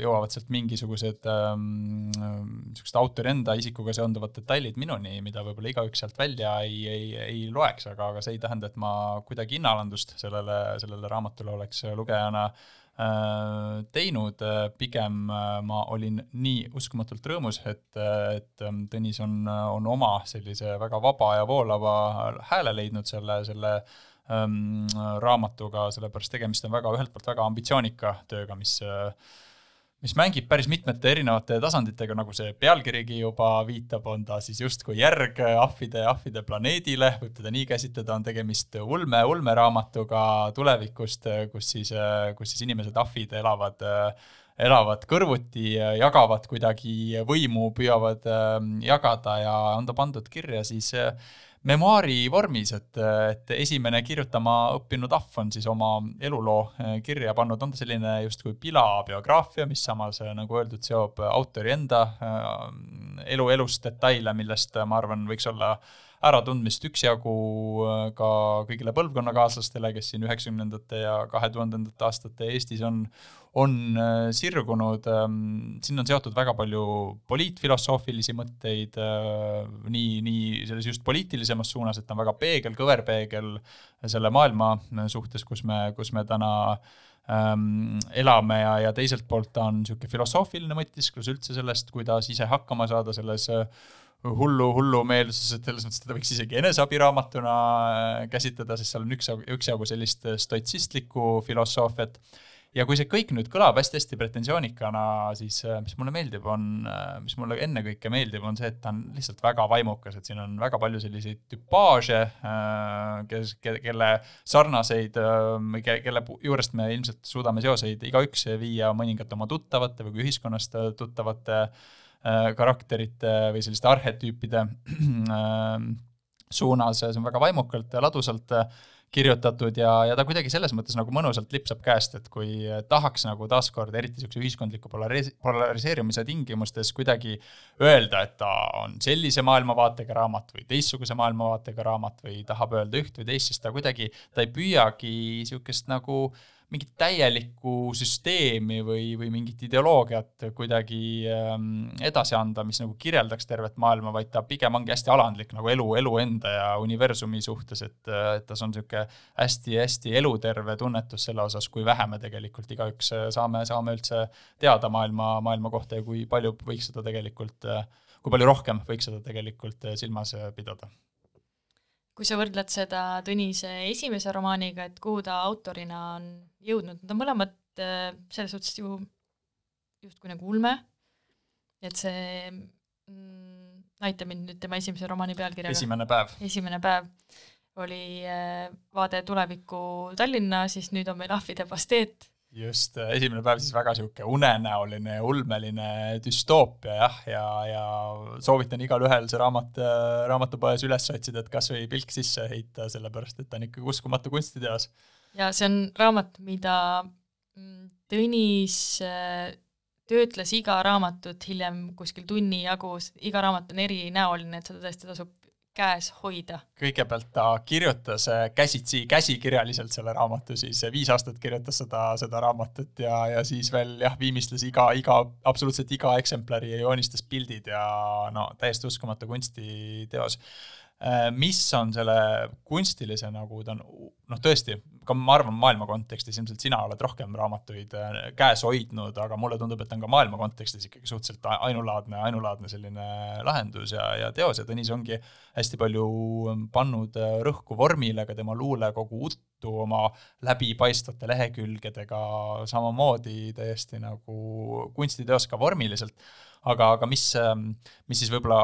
jõuavad sealt mingisugused ähm, niisugused autori enda isikuga seonduvad detailid minuni, mida võib-olla igaüks sealt välja ei, ei, ei loeks, aga, aga see ei tähenda, et ma kuidagi hinnalandust sellele, sellele raamatule oleks lugejana äh, Äh, teinud, äh, pigem äh, ma olin nii uskumatult rõõmus, et, et ähm, Tõnis on, on oma sellise väga vaba ja voolava hääle leidnud selle, selle ähm, raamatuga, sellepärast tegemist on väga, ühelt poolt väga ambitsioonika tööga, mis äh, mis mängib päris mitmete erinevate tasanditega, nagu see pealkirigi juba viitab, on ta siis justkui järg ahvide, ahvide planeedile, võib teda nii käsitleda, on tegemist ulme, ulmeraamatuga tulevikust, kus siis, kus siis inimesed, ahvid elavad elavad kõrvuti, jagavad kuidagi võimu, püüavad jagada ja on ta pandud kirja siis memuaari vormis, et, et esimene kirjutama õppinud ahv on siis oma eluloo eh, kirja pannud, on ta selline justkui pilabiograafia, mis samas, eh, nagu öeldud, seob autori enda elu, elust detaile, millest ma arvan, võiks olla äratundmist üksjagu ka kõigile põlvkonnakaaslastele, kes siin üheksakümnendate ja kahe tuhandendate aastate Eestis on, on äh, sirgunud, ähm, sinna on seotud väga palju poliitfilosoofilisi mõtteid, äh, nii, nii selles just poliitilisemas suunas, et ta on väga peegel, kõverpeegel selle maailma suhtes, kus me, kus me täna ähm, elame ja, ja teiselt poolt ta on niisugune filosoofiline mõtisklus üldse sellest, kuidas ise hakkama saada selles äh, hullu, hullumeelsuses, et selles mõttes teda võiks isegi eneseabiraamatuna käsitleda, sest seal on üksjagu, üksjagu sellist stoitsistlikku filosoofiat. Ja kui see kõik nüüd kõlab hästi-hästi pretensioonikana, siis äh, mis mulle meeldib, on, äh, mis mulle ennekõike meeldib, on see, et ta on lihtsalt väga vaimukas, et siin on väga palju selliseid tüpaaže, äh, kes, kelle sarnaseid, kelle juurest me ilmselt suudame seoseid igaüks viia mõningate oma tuttavate või ka ühiskonnast tuttavate karakterite või selliste arhetüüpide suunas, see on väga vaimukalt ja ladusalt kirjutatud ja, ja ta kuidagi selles mõttes nagu mõnusalt lipsab käest, et kui tahaks nagu taaskord, eriti niisuguse ühiskondliku polaris-, polariseerumise tingimustes kuidagi öelda, et ta on sellise maailmavaatega raamat või teistsuguse maailmavaatega raamat või tahab öelda üht või teist, siis ta kuidagi, ta ei püüagi niisugust nagu äh, mingit täielikku süsteemi või, või mingit ideoloogiat kuidagi ähm, edasi anda, mis nagu kirjeldaks tervet maailma, vaid ta pigem ongi hästi alandlik nagu elu, elu enda ja universumi suhtes, et, et tas on niisugune hästi-hästi eluterve tunnetus selle osas, kui vähe me tegelikult igaüks saame, saame üldse teada maailma, maailma kohta ja kui palju võiks seda tegelikult, kui palju rohkem võiks seda tegelikult silmas pidada kui sa võrdled seda Tõnise esimese romaaniga, et kuhu ta autorina on jõudnud, nad on mõlemad äh, selles suhtes ju justkui nagu ulme, et see mm, näita mind nüüd tema esimese romaani pealkirjaga. esimene päev. esimene päev oli äh, vaade tulevikku Tallinna, siis nüüd on meil ahvide pasteet. Just, esimene päev siis väga niisugune unenäoline ja ulmeline düstoopia jah, ja, ja soovitan igalühel see raamat raamatupoes üles otsida, et kas või pilk sisse heita, sellepärast et ta on ikkagi uskumatu kunstiteos. ja see on raamat, mida mm, Tõnis äh, töötles iga raamatut hiljem kuskil tunni jagu, iga raamat on erinäoline, et seda tõesti tasub käes hoida? kõigepealt ta kirjutas äh, käsitsi, käsikirjaliselt selle raamatu, siis viis aastat kirjutas seda, seda raamatut ja, ja siis veel jah, viimistles iga, iga, absoluutselt iga eksemplari ja joonistas pildid ja no täiesti uskumatu kunstiteos mis on selle kunstilise nagu ta on, noh, tõesti, ka ma arvan, maailma kontekstis ilmselt sina oled rohkem raamatuid äh, käes hoidnud, aga mulle tundub, et on ka maailma kontekstis ikkagi suhteliselt ainulaadne, ainulaadne selline lahendus ja, ja teos ja Tõnis ongi hästi palju pannud äh, rõhku vormile, ka tema luulekogu uttu oma läbipaistvate lehekülgedega, samamoodi täiesti nagu kunstiteos ka vormiliselt aga, aga mis, ähm, mis siis võib-olla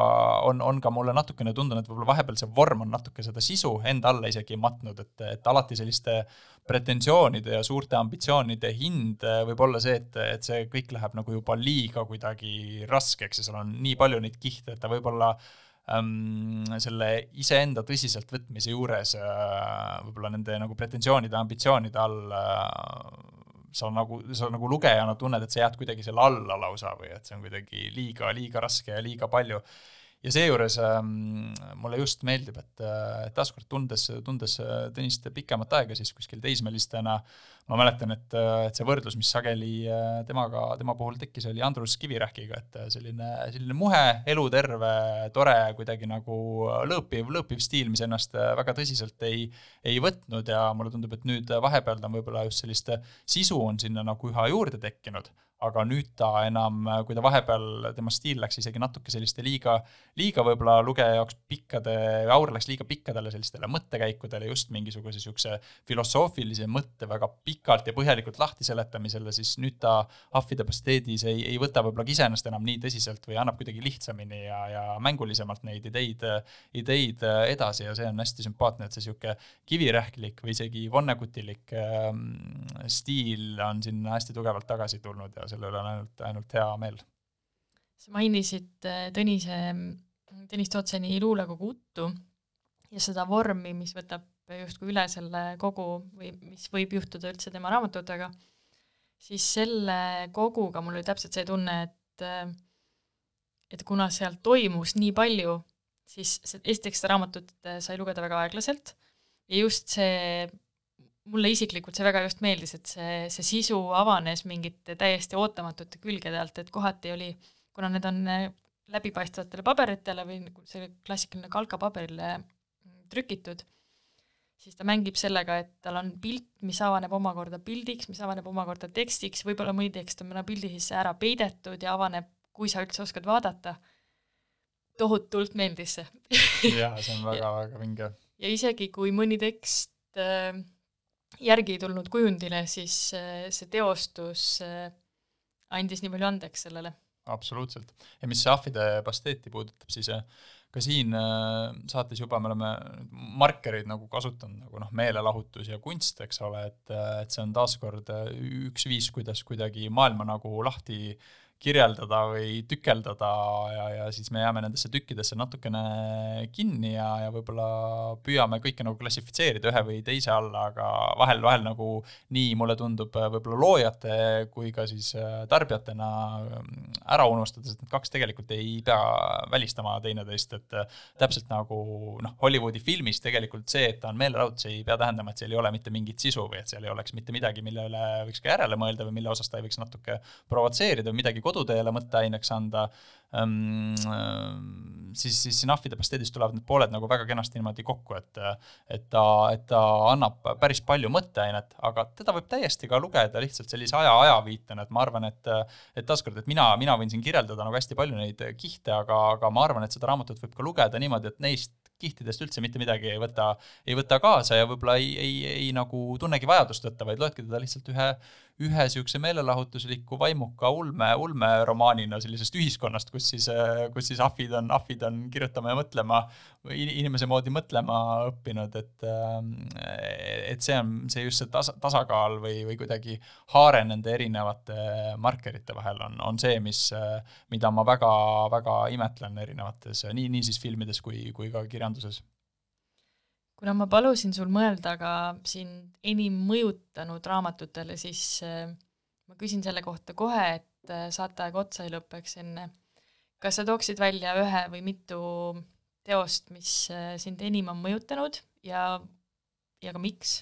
on, on ka mulle natukene tundunud, et võib-olla vahepeal see vorm on natuke seda sisu enda alla isegi matnud, et, et alati selliste pretensioonide ja suurte ambitsioonide hind äh, võib olla see, et, et see kõik läheb nagu juba liiga kuidagi raskeks ja seal on nii palju neid kihte, et ta võib-olla ähm, selle iseenda tõsiseltvõtmise juures äh, võib-olla nende nagu pretensioonide, ambitsioonide all äh, sa nagu, sa nagu lugejana tunned, et sa jääd kuidagi selle alla lausa või et see on kuidagi liiga, liiga raske ja liiga palju ja seejuures ähm, mulle just meeldib, et äh, taaskord tundes, tundes äh, Tõnist pikemat aega siis kuskil teismelistena, ma mäletan, et, äh, et see võrdlus, mis sageli temaga, tema puhul tekkis, oli Andrus Kivirähkiga, et selline, selline muhe, eluterve, tore, kuidagi nagu lõõpiv, lõõpiv stiil, mis ennast väga tõsiselt ei, ei võtnud. Ja mulle tundub, et nüüd vahepeal ta on võib-olla just sellist sisu on sinna nagu üha juurde tekkinud aga nüüd ta enam, kui ta vahepeal, tema stiil läks isegi natuke selliste liiga, liiga võib-olla lugeja jaoks pikkade, aur läks liiga pikkadele sellistele mõttekäikudele, just mingisuguse niisuguse filosoofilise mõtte väga pikalt ja põhjalikult lahti seletamisele, siis nüüd ta ahvide pasteedis ei, ei võta võib-olla ka iseennast enam nii tõsiselt või annab kuidagi lihtsamini ja, ja mängulisemalt neid ideid, ideid edasi ja see on hästi sümpaatne, et see niisugune kivirähklik või isegi vonnekutilik ähm, stiil on sinna hästi tugevalt tagasi tulnud ja selle üle on ainult, ainult hea meel. sa mainisid äh, Tõnise, Tõnis Tootseni luulekogu uttu ja seda vormi, mis võtab justkui üle selle kogu või mis võib juhtuda üldse tema raamatutega, siis selle koguga mul oli täpselt see tunne, et äh, et kuna seal toimus nii palju, siis esiteks seda raamatut äh, sai lugeda väga aeglaselt ja just see mulle isiklikult see väga just meeldis, et see, see sisu avanes mingite täiesti ootamatute külgede alt, et kohati oli, kuna need on äh, läbipaistvatele paberitele või nagu see klassikaline kalkapaberile mm, trükitud, siis ta mängib sellega, et tal on pilt, mis avaneb omakorda pildiks, mis avaneb omakorda tekstiks, võib-olla mõni tekst on mõne pildi sisse ära peidetud ja avaneb, kui sa üldse oskad vaadata. tohutult meeldis see jaa, see on [laughs] väga-väga vinge. ja isegi, kui mõni tekst äh, järgi tulnud kujundile, siis äh, see teostus äh, andis nii palju andeks sellele. absoluutselt. ja mis ahvide pasteeti puudutab, siis äh, ka siin saates juba me oleme markereid nagu kasutanud, nagu noh, meelelahutus ja kunst, eks ole, et, et see on taaskord üks viis, kuidas kuidagi maailma nagu lahti äh, kirjeldada või tükeldada ja, ja siis me jääme nendesse tükkidesse natukene kinni ja, ja võib-olla püüame kõike nagu klassifitseerida ühe või teise alla, aga vahel, vahel nagu nii mulle tundub võib-olla loojate kui ka siis äh, tarbijatena ähm, ära unustades, et need kaks tegelikult ei pea välistama teineteist, et äh, täpselt nagu noh, Hollywoodi filmis tegelikult see, et ta on meelelahutus, ei pea tähendama, et seal ei ole mitte mingit sisu või et seal ei oleks mitte midagi, mille üle võiks ka järele mõelda või mille osas ta ei võiks natuke provotseerida või midagi koduteele mõtteaineks anda, ähm, siis, siis siin ahvide pasteedist tulevad need pooled nagu väga kenasti niimoodi kokku, et et ta, et ta annab päris palju mõtteainet, aga teda võib täiesti ka lugeda lihtsalt sellise aja, ajaviitena, et ma arvan, et et taaskord, et mina, mina võin siin kirjeldada nagu hästi palju neid kihte, aga, aga ma arvan, et seda raamatut võib ka lugeda niimoodi, et neist kihtidest üldse mitte midagi ei võta, ei võta kaasa ja võib-olla ei, ei, ei nagu tunnegi vajadust võtta, vaid loedki teda lihtsalt ühe, ühe niisuguse meelelahutusliku vaimuka ulme, ulmeromaanina sellisest ühiskonnast, kus siis, kus siis ahvid on, ahvid on kirjutama ja mõtlema, inimese moodi mõtlema õppinud, et et see on, see just see tasa, tasakaal või, või kuidagi haare nende erinevate markerite vahel on, on see, mis, mida ma väga, väga imetlen erinevates, nii, nii siis filmides kui, kui ka kirjanduses kuna ma palusin sul mõelda ka sind enim mõjutanud raamatutele, siis äh, ma küsin selle kohta kohe, et äh, saateaeg otsa ei lõpeks enne. kas sa tooksid välja ühe või mitu teost, mis äh, sind enim on mõjutanud ja, ja ka miks?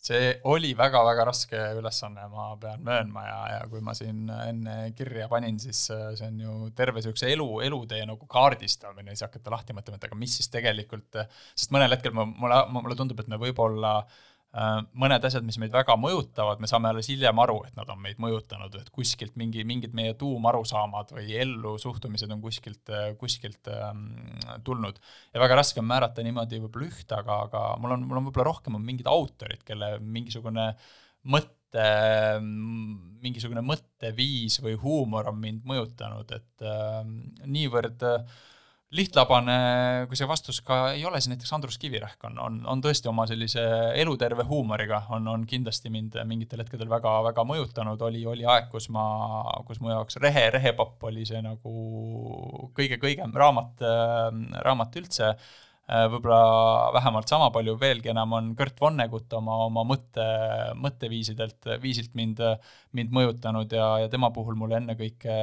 See oli väga-väga raske ülesanne, ma pean möönma ja, ja kui ma siin enne kirja panin, siis äh, see on ju terve niisuguse elu, elutee nagu kaardistamine, siis hakata lahti mõtlema, et aga mis siis tegelikult, sest mõnel hetkel ma, mulle, mulle tundub, et me võib-olla äh, Äh, mõned asjad, mis meid väga mõjutavad, me saame alles hiljem aru, et nad on meid mõjutanud, et kuskilt mingi, mingid meie tuumarusaamad või ellu suhtumised on kuskilt, kuskilt ähm, tulnud. ja väga raske on määrata niimoodi võib-olla ühte, aga, aga mul on, mul on võib-olla rohkem on mingid autorid, kelle mingisugune mõte, mingisugune mõtteviis või huumor on mind mõjutanud, et äh, niivõrd äh, lihtlabane, kui see vastus ka ei ole, siis näiteks Andrus Kivirähk on, on, on tõesti oma sellise eluterve huumoriga, on, on kindlasti mind mingitel hetkedel väga, väga mõjutanud, oli, oli aeg, kus ma, kus mu jaoks Rehe, Rehepapp oli see nagu kõige kõigem raamat, raamat üldse võib-olla vähemalt sama palju, veelgi enam on Kurt Vonnegut oma, oma mõtte, mõtteviisidelt, viisilt mind, mind mõjutanud ja, ja tema puhul mulle ennekõike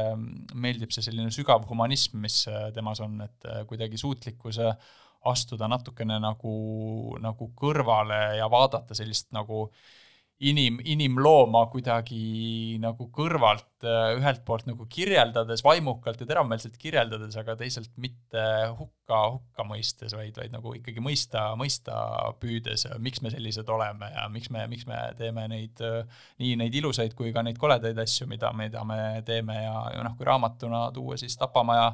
meeldib see selline sügav humanism, mis temas on, et kuidagi suutlikkus astuda natukene nagu, nagu kõrvale ja vaadata sellist nagu äh, inim, inimlooma kuidagi nagu kõrvalt ühelt poolt nagu kirjeldades, vaimukalt ja teravmeelselt kirjeldades, aga teisalt mitte hukka, hukka mõistes, vaid, vaid nagu ikkagi mõista, mõista püüdes, miks me sellised oleme ja miks me, miks me teeme neid, nii neid ilusaid kui ka neid koledaid asju, mida, mida me teeme ja, ja noh, kui raamatuna tuua, siis Tapamaja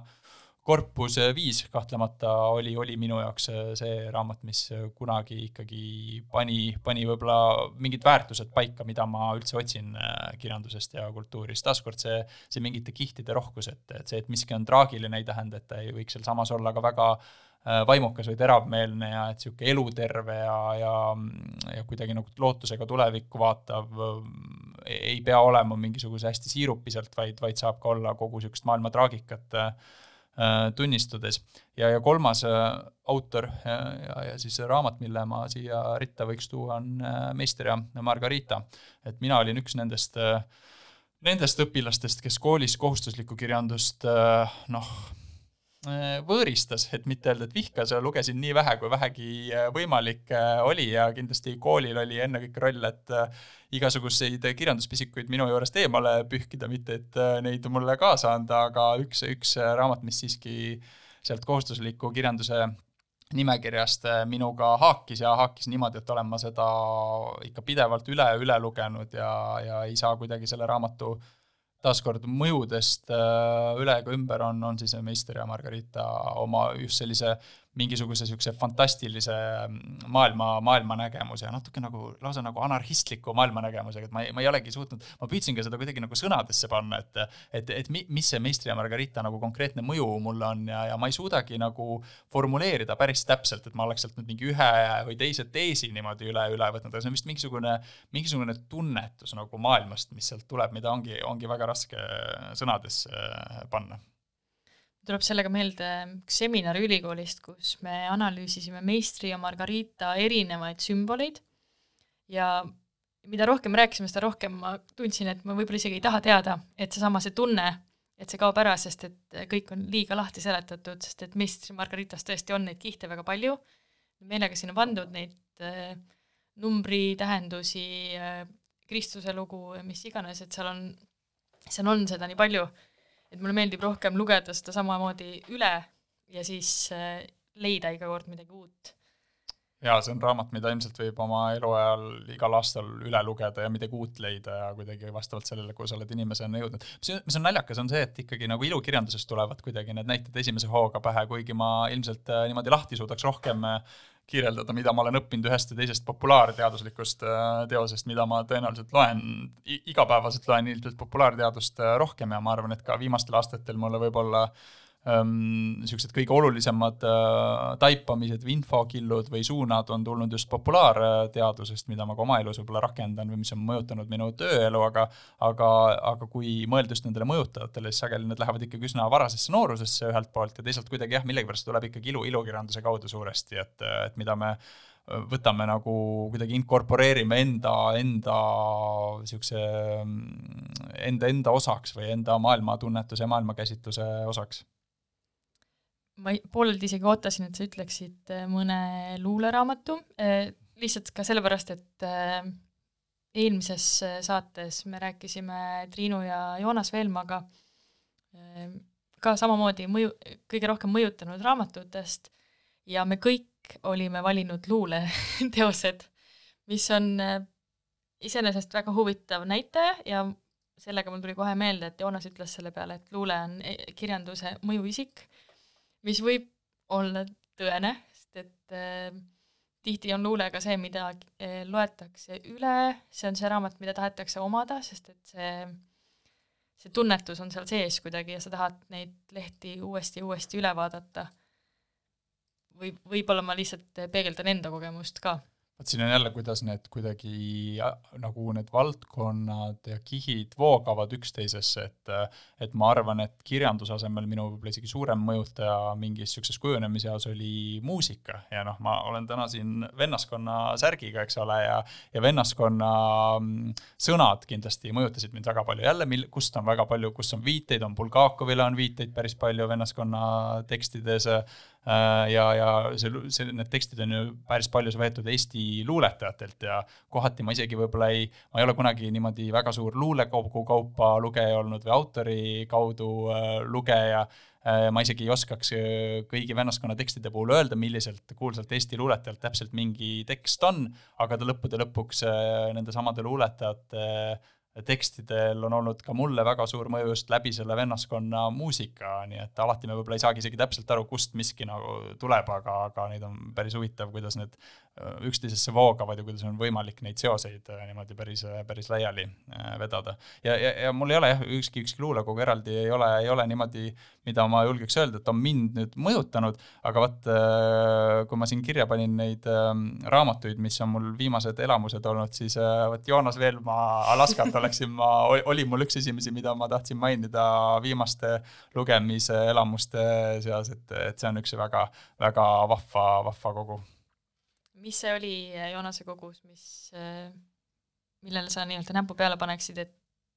korpus viis kahtlemata oli, oli minu jaoks see raamat, mis kunagi ikkagi pani, pani võib-olla mingid väärtused paika, mida ma üldse otsin äh, kirjandusest ja kultuurist. taaskord see, see mingite kihtide rohkus, et, et see, et miski on traagiline, ei tähenda, et ta ei võiks sealsamas olla ka väga äh, vaimukas või teravmeelne ja et niisugune eluterve ja, ja, ja kuidagi nagu lootusega tulevikku vaatav ei pea olema mingisuguse hästi siirupiselt, vaid, vaid saab ka olla kogu niisugust maailma traagikat äh, Äh, tunnistades. ja, ja kolmas äh, autor ja, ja, ja siis raamat, mille ma siia ritta võiks tuua, on äh, Meister ja Margarita. et mina olin üks nendest, nendest õpilastest, kes koolis kohustuslikku kirjandust noh, Äh, võõristas, et mitte öelda, et vihkas, lugesin nii vähe, kui vähegi äh, võimalik äh, oli ja kindlasti koolil oli ennekõike roll, et igasuguseid kirjanduspisikuid minu juurest eemale pühkida, mitte et neid mulle kaasa anda, aga üks, üks raamat, mis siiski sealt kohustusliku kirjanduse nimekirjast minuga haakis ja haakis niimoodi, et olen ma seda ikka pidevalt üle, üle lugenud ja, ja ei saa kuidagi selle raamatu äh, taaskord mõjudest äh, üle ega ümber on, on siis Meister ja Margarita oma just sellise mingisuguse niisuguse fantastilise mm, maailma, maailmanägemuse ja natuke nagu, lausa nagu anarhistliku maailmanägemusega, et ma ei, ma ei olegi suutnud, ma püüdsin ka seda kuidagi nagu sõnadesse panna, et et, et mis see Meistri ja Margarita nagu konkreetne mõju mulle on ja, ja ma ei suudagi nagu formuleerida päris täpselt, et ma oleks sealt nüüd mingi ühe või teise teesi niimoodi üle, üle võtnud, aga see on vist mingisugune, mingisugune tunnetus nagu maailmast, mis sealt tuleb, mida ongi, ongi väga raske sõnadesse panna tuleb sellega meelde üks seminar ülikoolist, kus me analüüsisime meistri ja Margarita erinevaid sümboleid. Ja mida rohkem rääkisime, seda rohkem ma tundsin, et ma võib-olla isegi ei taha teada, et seesama, see tunne, et see kaob ära, sest et kõik on liiga lahti seletatud, sest et meistri Margaritas tõesti on neid kihte väga palju, meelega sinna pandud neid äh, numbritähendusi äh,, Kristuse lugu, mis iganes, et seal on, seal on seda nii palju et mulle meeldib rohkem lugeda seda samamoodi üle ja siis äh, leida iga kord midagi uut. jaa, see on raamat, mida ilmselt võib oma eluajal igal aastal üle lugeda ja midagi uut leida ja kuidagi vastavalt sellele, kuhu sa oled inimesena jõudnud. mis, on naljakas, on see, et ikkagi nagu ilukirjandusest tulevad kuidagi need näited esimese hooga pähe, kuigi ma ilmselt äh, niimoodi lahti suudaks rohkem äh, kirjeldada, mida ma olen õppinud ühest ja teisest populaarteaduslikust äh, teosest, mida ma tõenäoliselt loen, igapäevaselt loen ilmselt populaarteadust rohkem ja ma arvan, et ka viimastel aastatel mulle võib-olla äh, niisugused kõige olulisemad äh, taipamised või infokillud või suunad on tulnud just populaarteadusest, mida ma ka oma elus võib-olla rakendan või mis on mõjutanud minu tööelu, aga aga, aga kui mõelda just nendele mõjutajatele, siis sageli need lähevad ikkagi üsna varasesse noorusesse ühelt poolt ja teisalt kuidagi jah, millegipärast tuleb ikkagi ilu ilukirjanduse kaudu suuresti, et, et mida me võtame nagu kuidagi inkorporeerime enda, enda niisuguse, enda, enda osaks või enda maailmatunnetuse ja maailmakäsitluse osaks ma pooleldi isegi ootasin, et sa ütleksid äh, mõne luuleraamatu, äh, lihtsalt ka sellepärast, et äh, eelmises saates me rääkisime Triinu ja Joonas Veelmaga ka samamoodi mõju, kõige rohkem mõjutanud raamatutest ja me kõik olime valinud luuleteosed, mis on iseenesest väga huvitav näitaja ja sellega mul tuli kohe meelde, et Joonas ütles selle peale, et luule on kirjanduse mõjuisik mis võib olla tõene, sest et äh, tihti on luule ka see, mida äh, loetakse üle, see on see raamat, mida tahetakse omada, sest et see, see tunnetus on seal sees kuidagi ja sa tahad neid lehti uuesti ja uuesti üle vaadata. või võib-olla ma lihtsalt peegeldan enda kogemust ka vot siin on jälle, kuidas need kuidagi nagu need valdkonnad ja kihid voogavad üksteisesse, et et ma arvan, et kirjanduse asemel minu võib-olla isegi suurem mõjutaja mingis niisuguses kujunemise eas oli muusika. Ja noh, ma olen täna siin vennaskonna särgiga, eks ole, ja ja vennaskonna mm, sõnad kindlasti mõjutasid mind väga palju, jälle mil-, kust on väga palju, kus on viiteid, on Bulgakovile on viiteid päris palju vennaskonna tekstides, ja, ja see, see, need tekstid on ju päris paljus võetud Eesti luuletajatelt ja kohati ma isegi võib-olla ei, ma ei ole kunagi niimoodi väga suur luulekogu kaupa lugeja olnud või autori kaudu äh, lugeja. Äh,, ma isegi ei oskaks äh, kõigi vennaskonna tekstide puhul öelda, milliselt kuulsalt Eesti luuletajalt täpselt mingi tekst on, aga ta lõppude lõpuks äh, nendesamade luuletajate äh, tekstidel on olnud ka mulle väga suur mõju just läbi selle vennaskonna muusika, nii et alati me võib-olla ei saagi isegi täpselt aru, kust miski nagu tuleb, aga, aga neid on päris huvitav, kuidas need äh, üksteisesse voogavad ja kuidas on võimalik neid seoseid äh, niimoodi päris, päris laiali äh, vedada. ja, ja, ja mul ei ole jah, ükski, ükski luulekogu eraldi ei ole, ei ole niimoodi, mida ma julgeks öelda, et on mind nüüd mõjutanud, aga vot kui ma siin kirja panin neid raamatuid, mis on mul viimased elamused olnud, siis vot Joonas Veelmaa Alaskat [laughs] oleksin ma, oli mul üks esimesi, mida ma tahtsin mainida viimaste lugemise elamuste seas, et, et see on üks väga, väga vahva, vahva kogu. mis see oli Joonase kogus, mis, millele sa nii-öelda näpu peale paneksid, et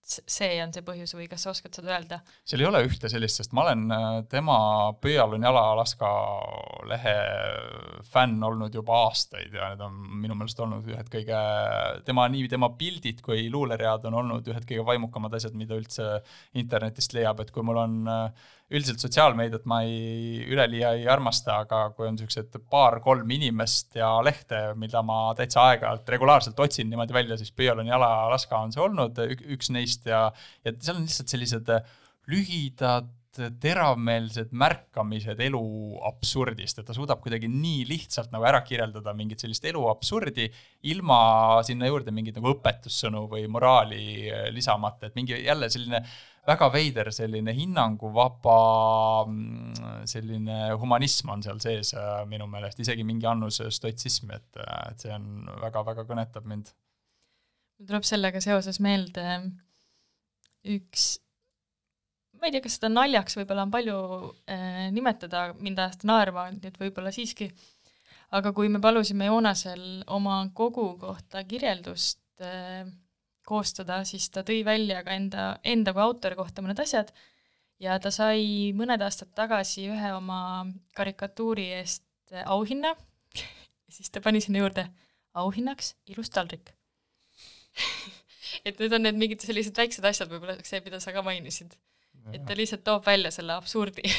see on see põhjus või kas sa oskad seda öelda? seal ei ole ühte sellist, sest ma olen äh, tema Pöialun jala Alaska lehe fänn olnud juba aastaid ja need on minu meelest olnud ühed kõige, tema, nii tema pildid kui luuleread on olnud ühed kõige vaimukamad asjad, mida üldse internetist leiab, et kui mul on äh, üldiselt sotsiaalmeediat ma ei, üleliia ei armasta, aga kui on niisugused paar-kolm inimest ja lehte, mida ma täitsa aeg-ajalt regulaarselt otsin niimoodi välja, siis Pöialon jala Alaska on see olnud üks neist ja, ja seal on lihtsalt sellised lühidad teravmeelsed märkamised elu absurdist, et ta suudab kuidagi nii lihtsalt nagu ära kirjeldada mingit sellist elu absurdi, ilma sinna juurde mingeid nagu õpetussõnu või moraali lisamata, et mingi jälle selline väga veider selline hinnanguvaba mm, selline humanism on seal sees äh, minu meelest, isegi mingi annus stoitsism, et, äh, et see on väga-väga kõnetab mind. mul tuleb sellega seoses meelde üks, ma ei tea, kas seda naljaks võib-olla on palju äh, nimetada, mind ajas ta naerma, nii et võib-olla siiski, aga kui me palusime Joonasel oma kogu kohta kirjeldust äh, koostada, siis ta tõi välja ka enda, enda kui autori kohta mõned asjad. Ja ta sai mõned aastad tagasi ühe oma karikatuuri eest auhinna. [laughs] Siis ta pani sinna juurde auhinnaks ilus taldrik. [laughs] Et need on need mingid sellised väiksed asjad, võib-olla see, mida sa ka mainisid. Et ta lihtsalt toob välja selle absurdi. [laughs]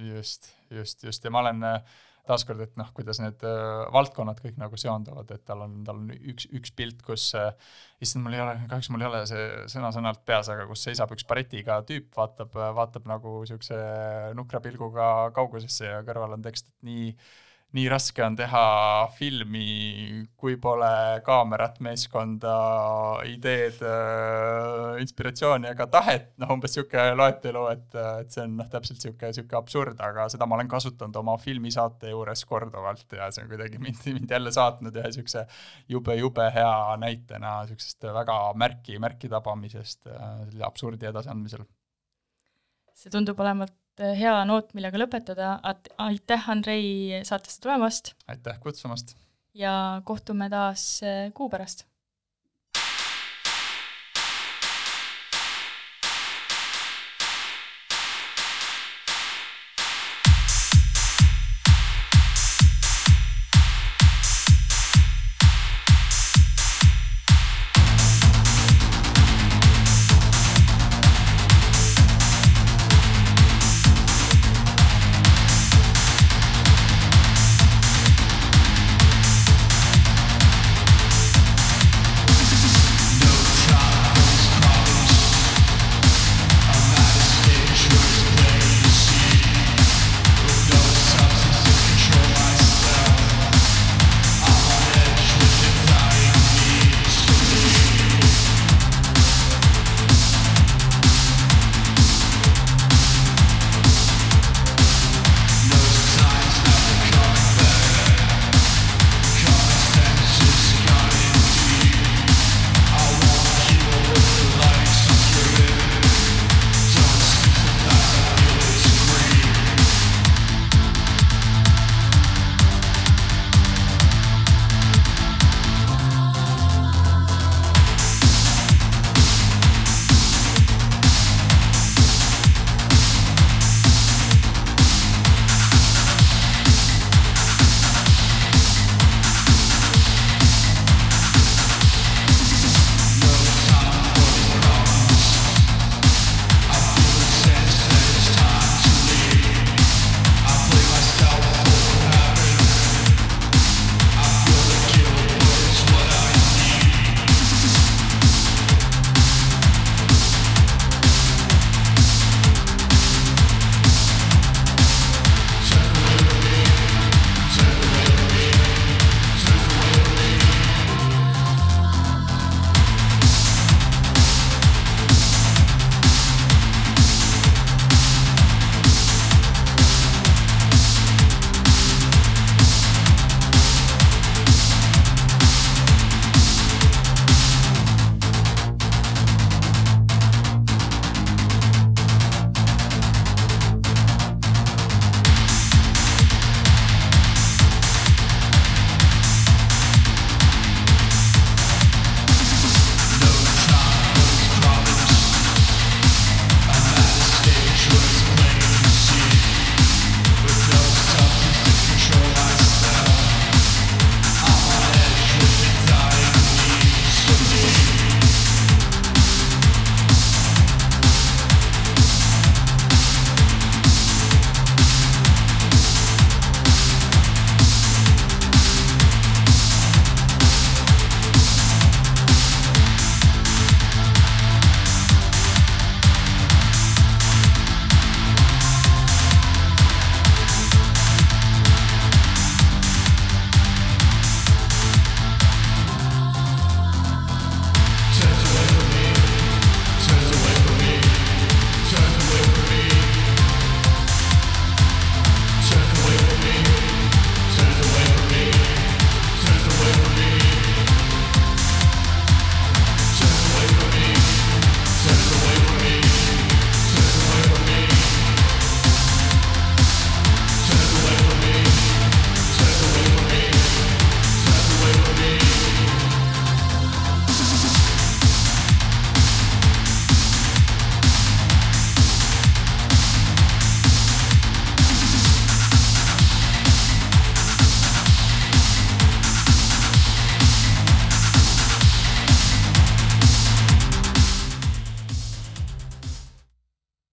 Just, just, just. Ja ma olen äh, taaskord, et noh, kuidas need äh, valdkonnad kõik nagu seonduvad, et tal on, tal on üks, üks pilt, kus äh, issand, mul ei ole, kahjuks mul ei ole see sõna-sõnalt peas, aga kus seisab üks baretiga tüüp, vaatab, vaatab nagu niisuguse nukra pilguga kaugusesse ja kõrval on tekst, et nii nii raske on teha filmi, kui pole kaamerat, meeskonda, ideed, äh, inspiratsiooni ega tahet, noh umbes niisugune loetelu, et, et see on noh, täpselt niisugune, niisugune absurd, aga seda ma olen kasutanud oma filmisaate juures korduvalt ja see on kuidagi mind, mind jälle saatnud ühe niisuguse jube-jube hea näitena niisugusest väga märki, märki tabamisest äh, selle absurdi edasiandmisel. see tundub olevat hea noot, millega lõpetada, aitäh, Andrei, saatesse tulemast! aitäh kutsumast! ja kohtume taas eh, kuu pärast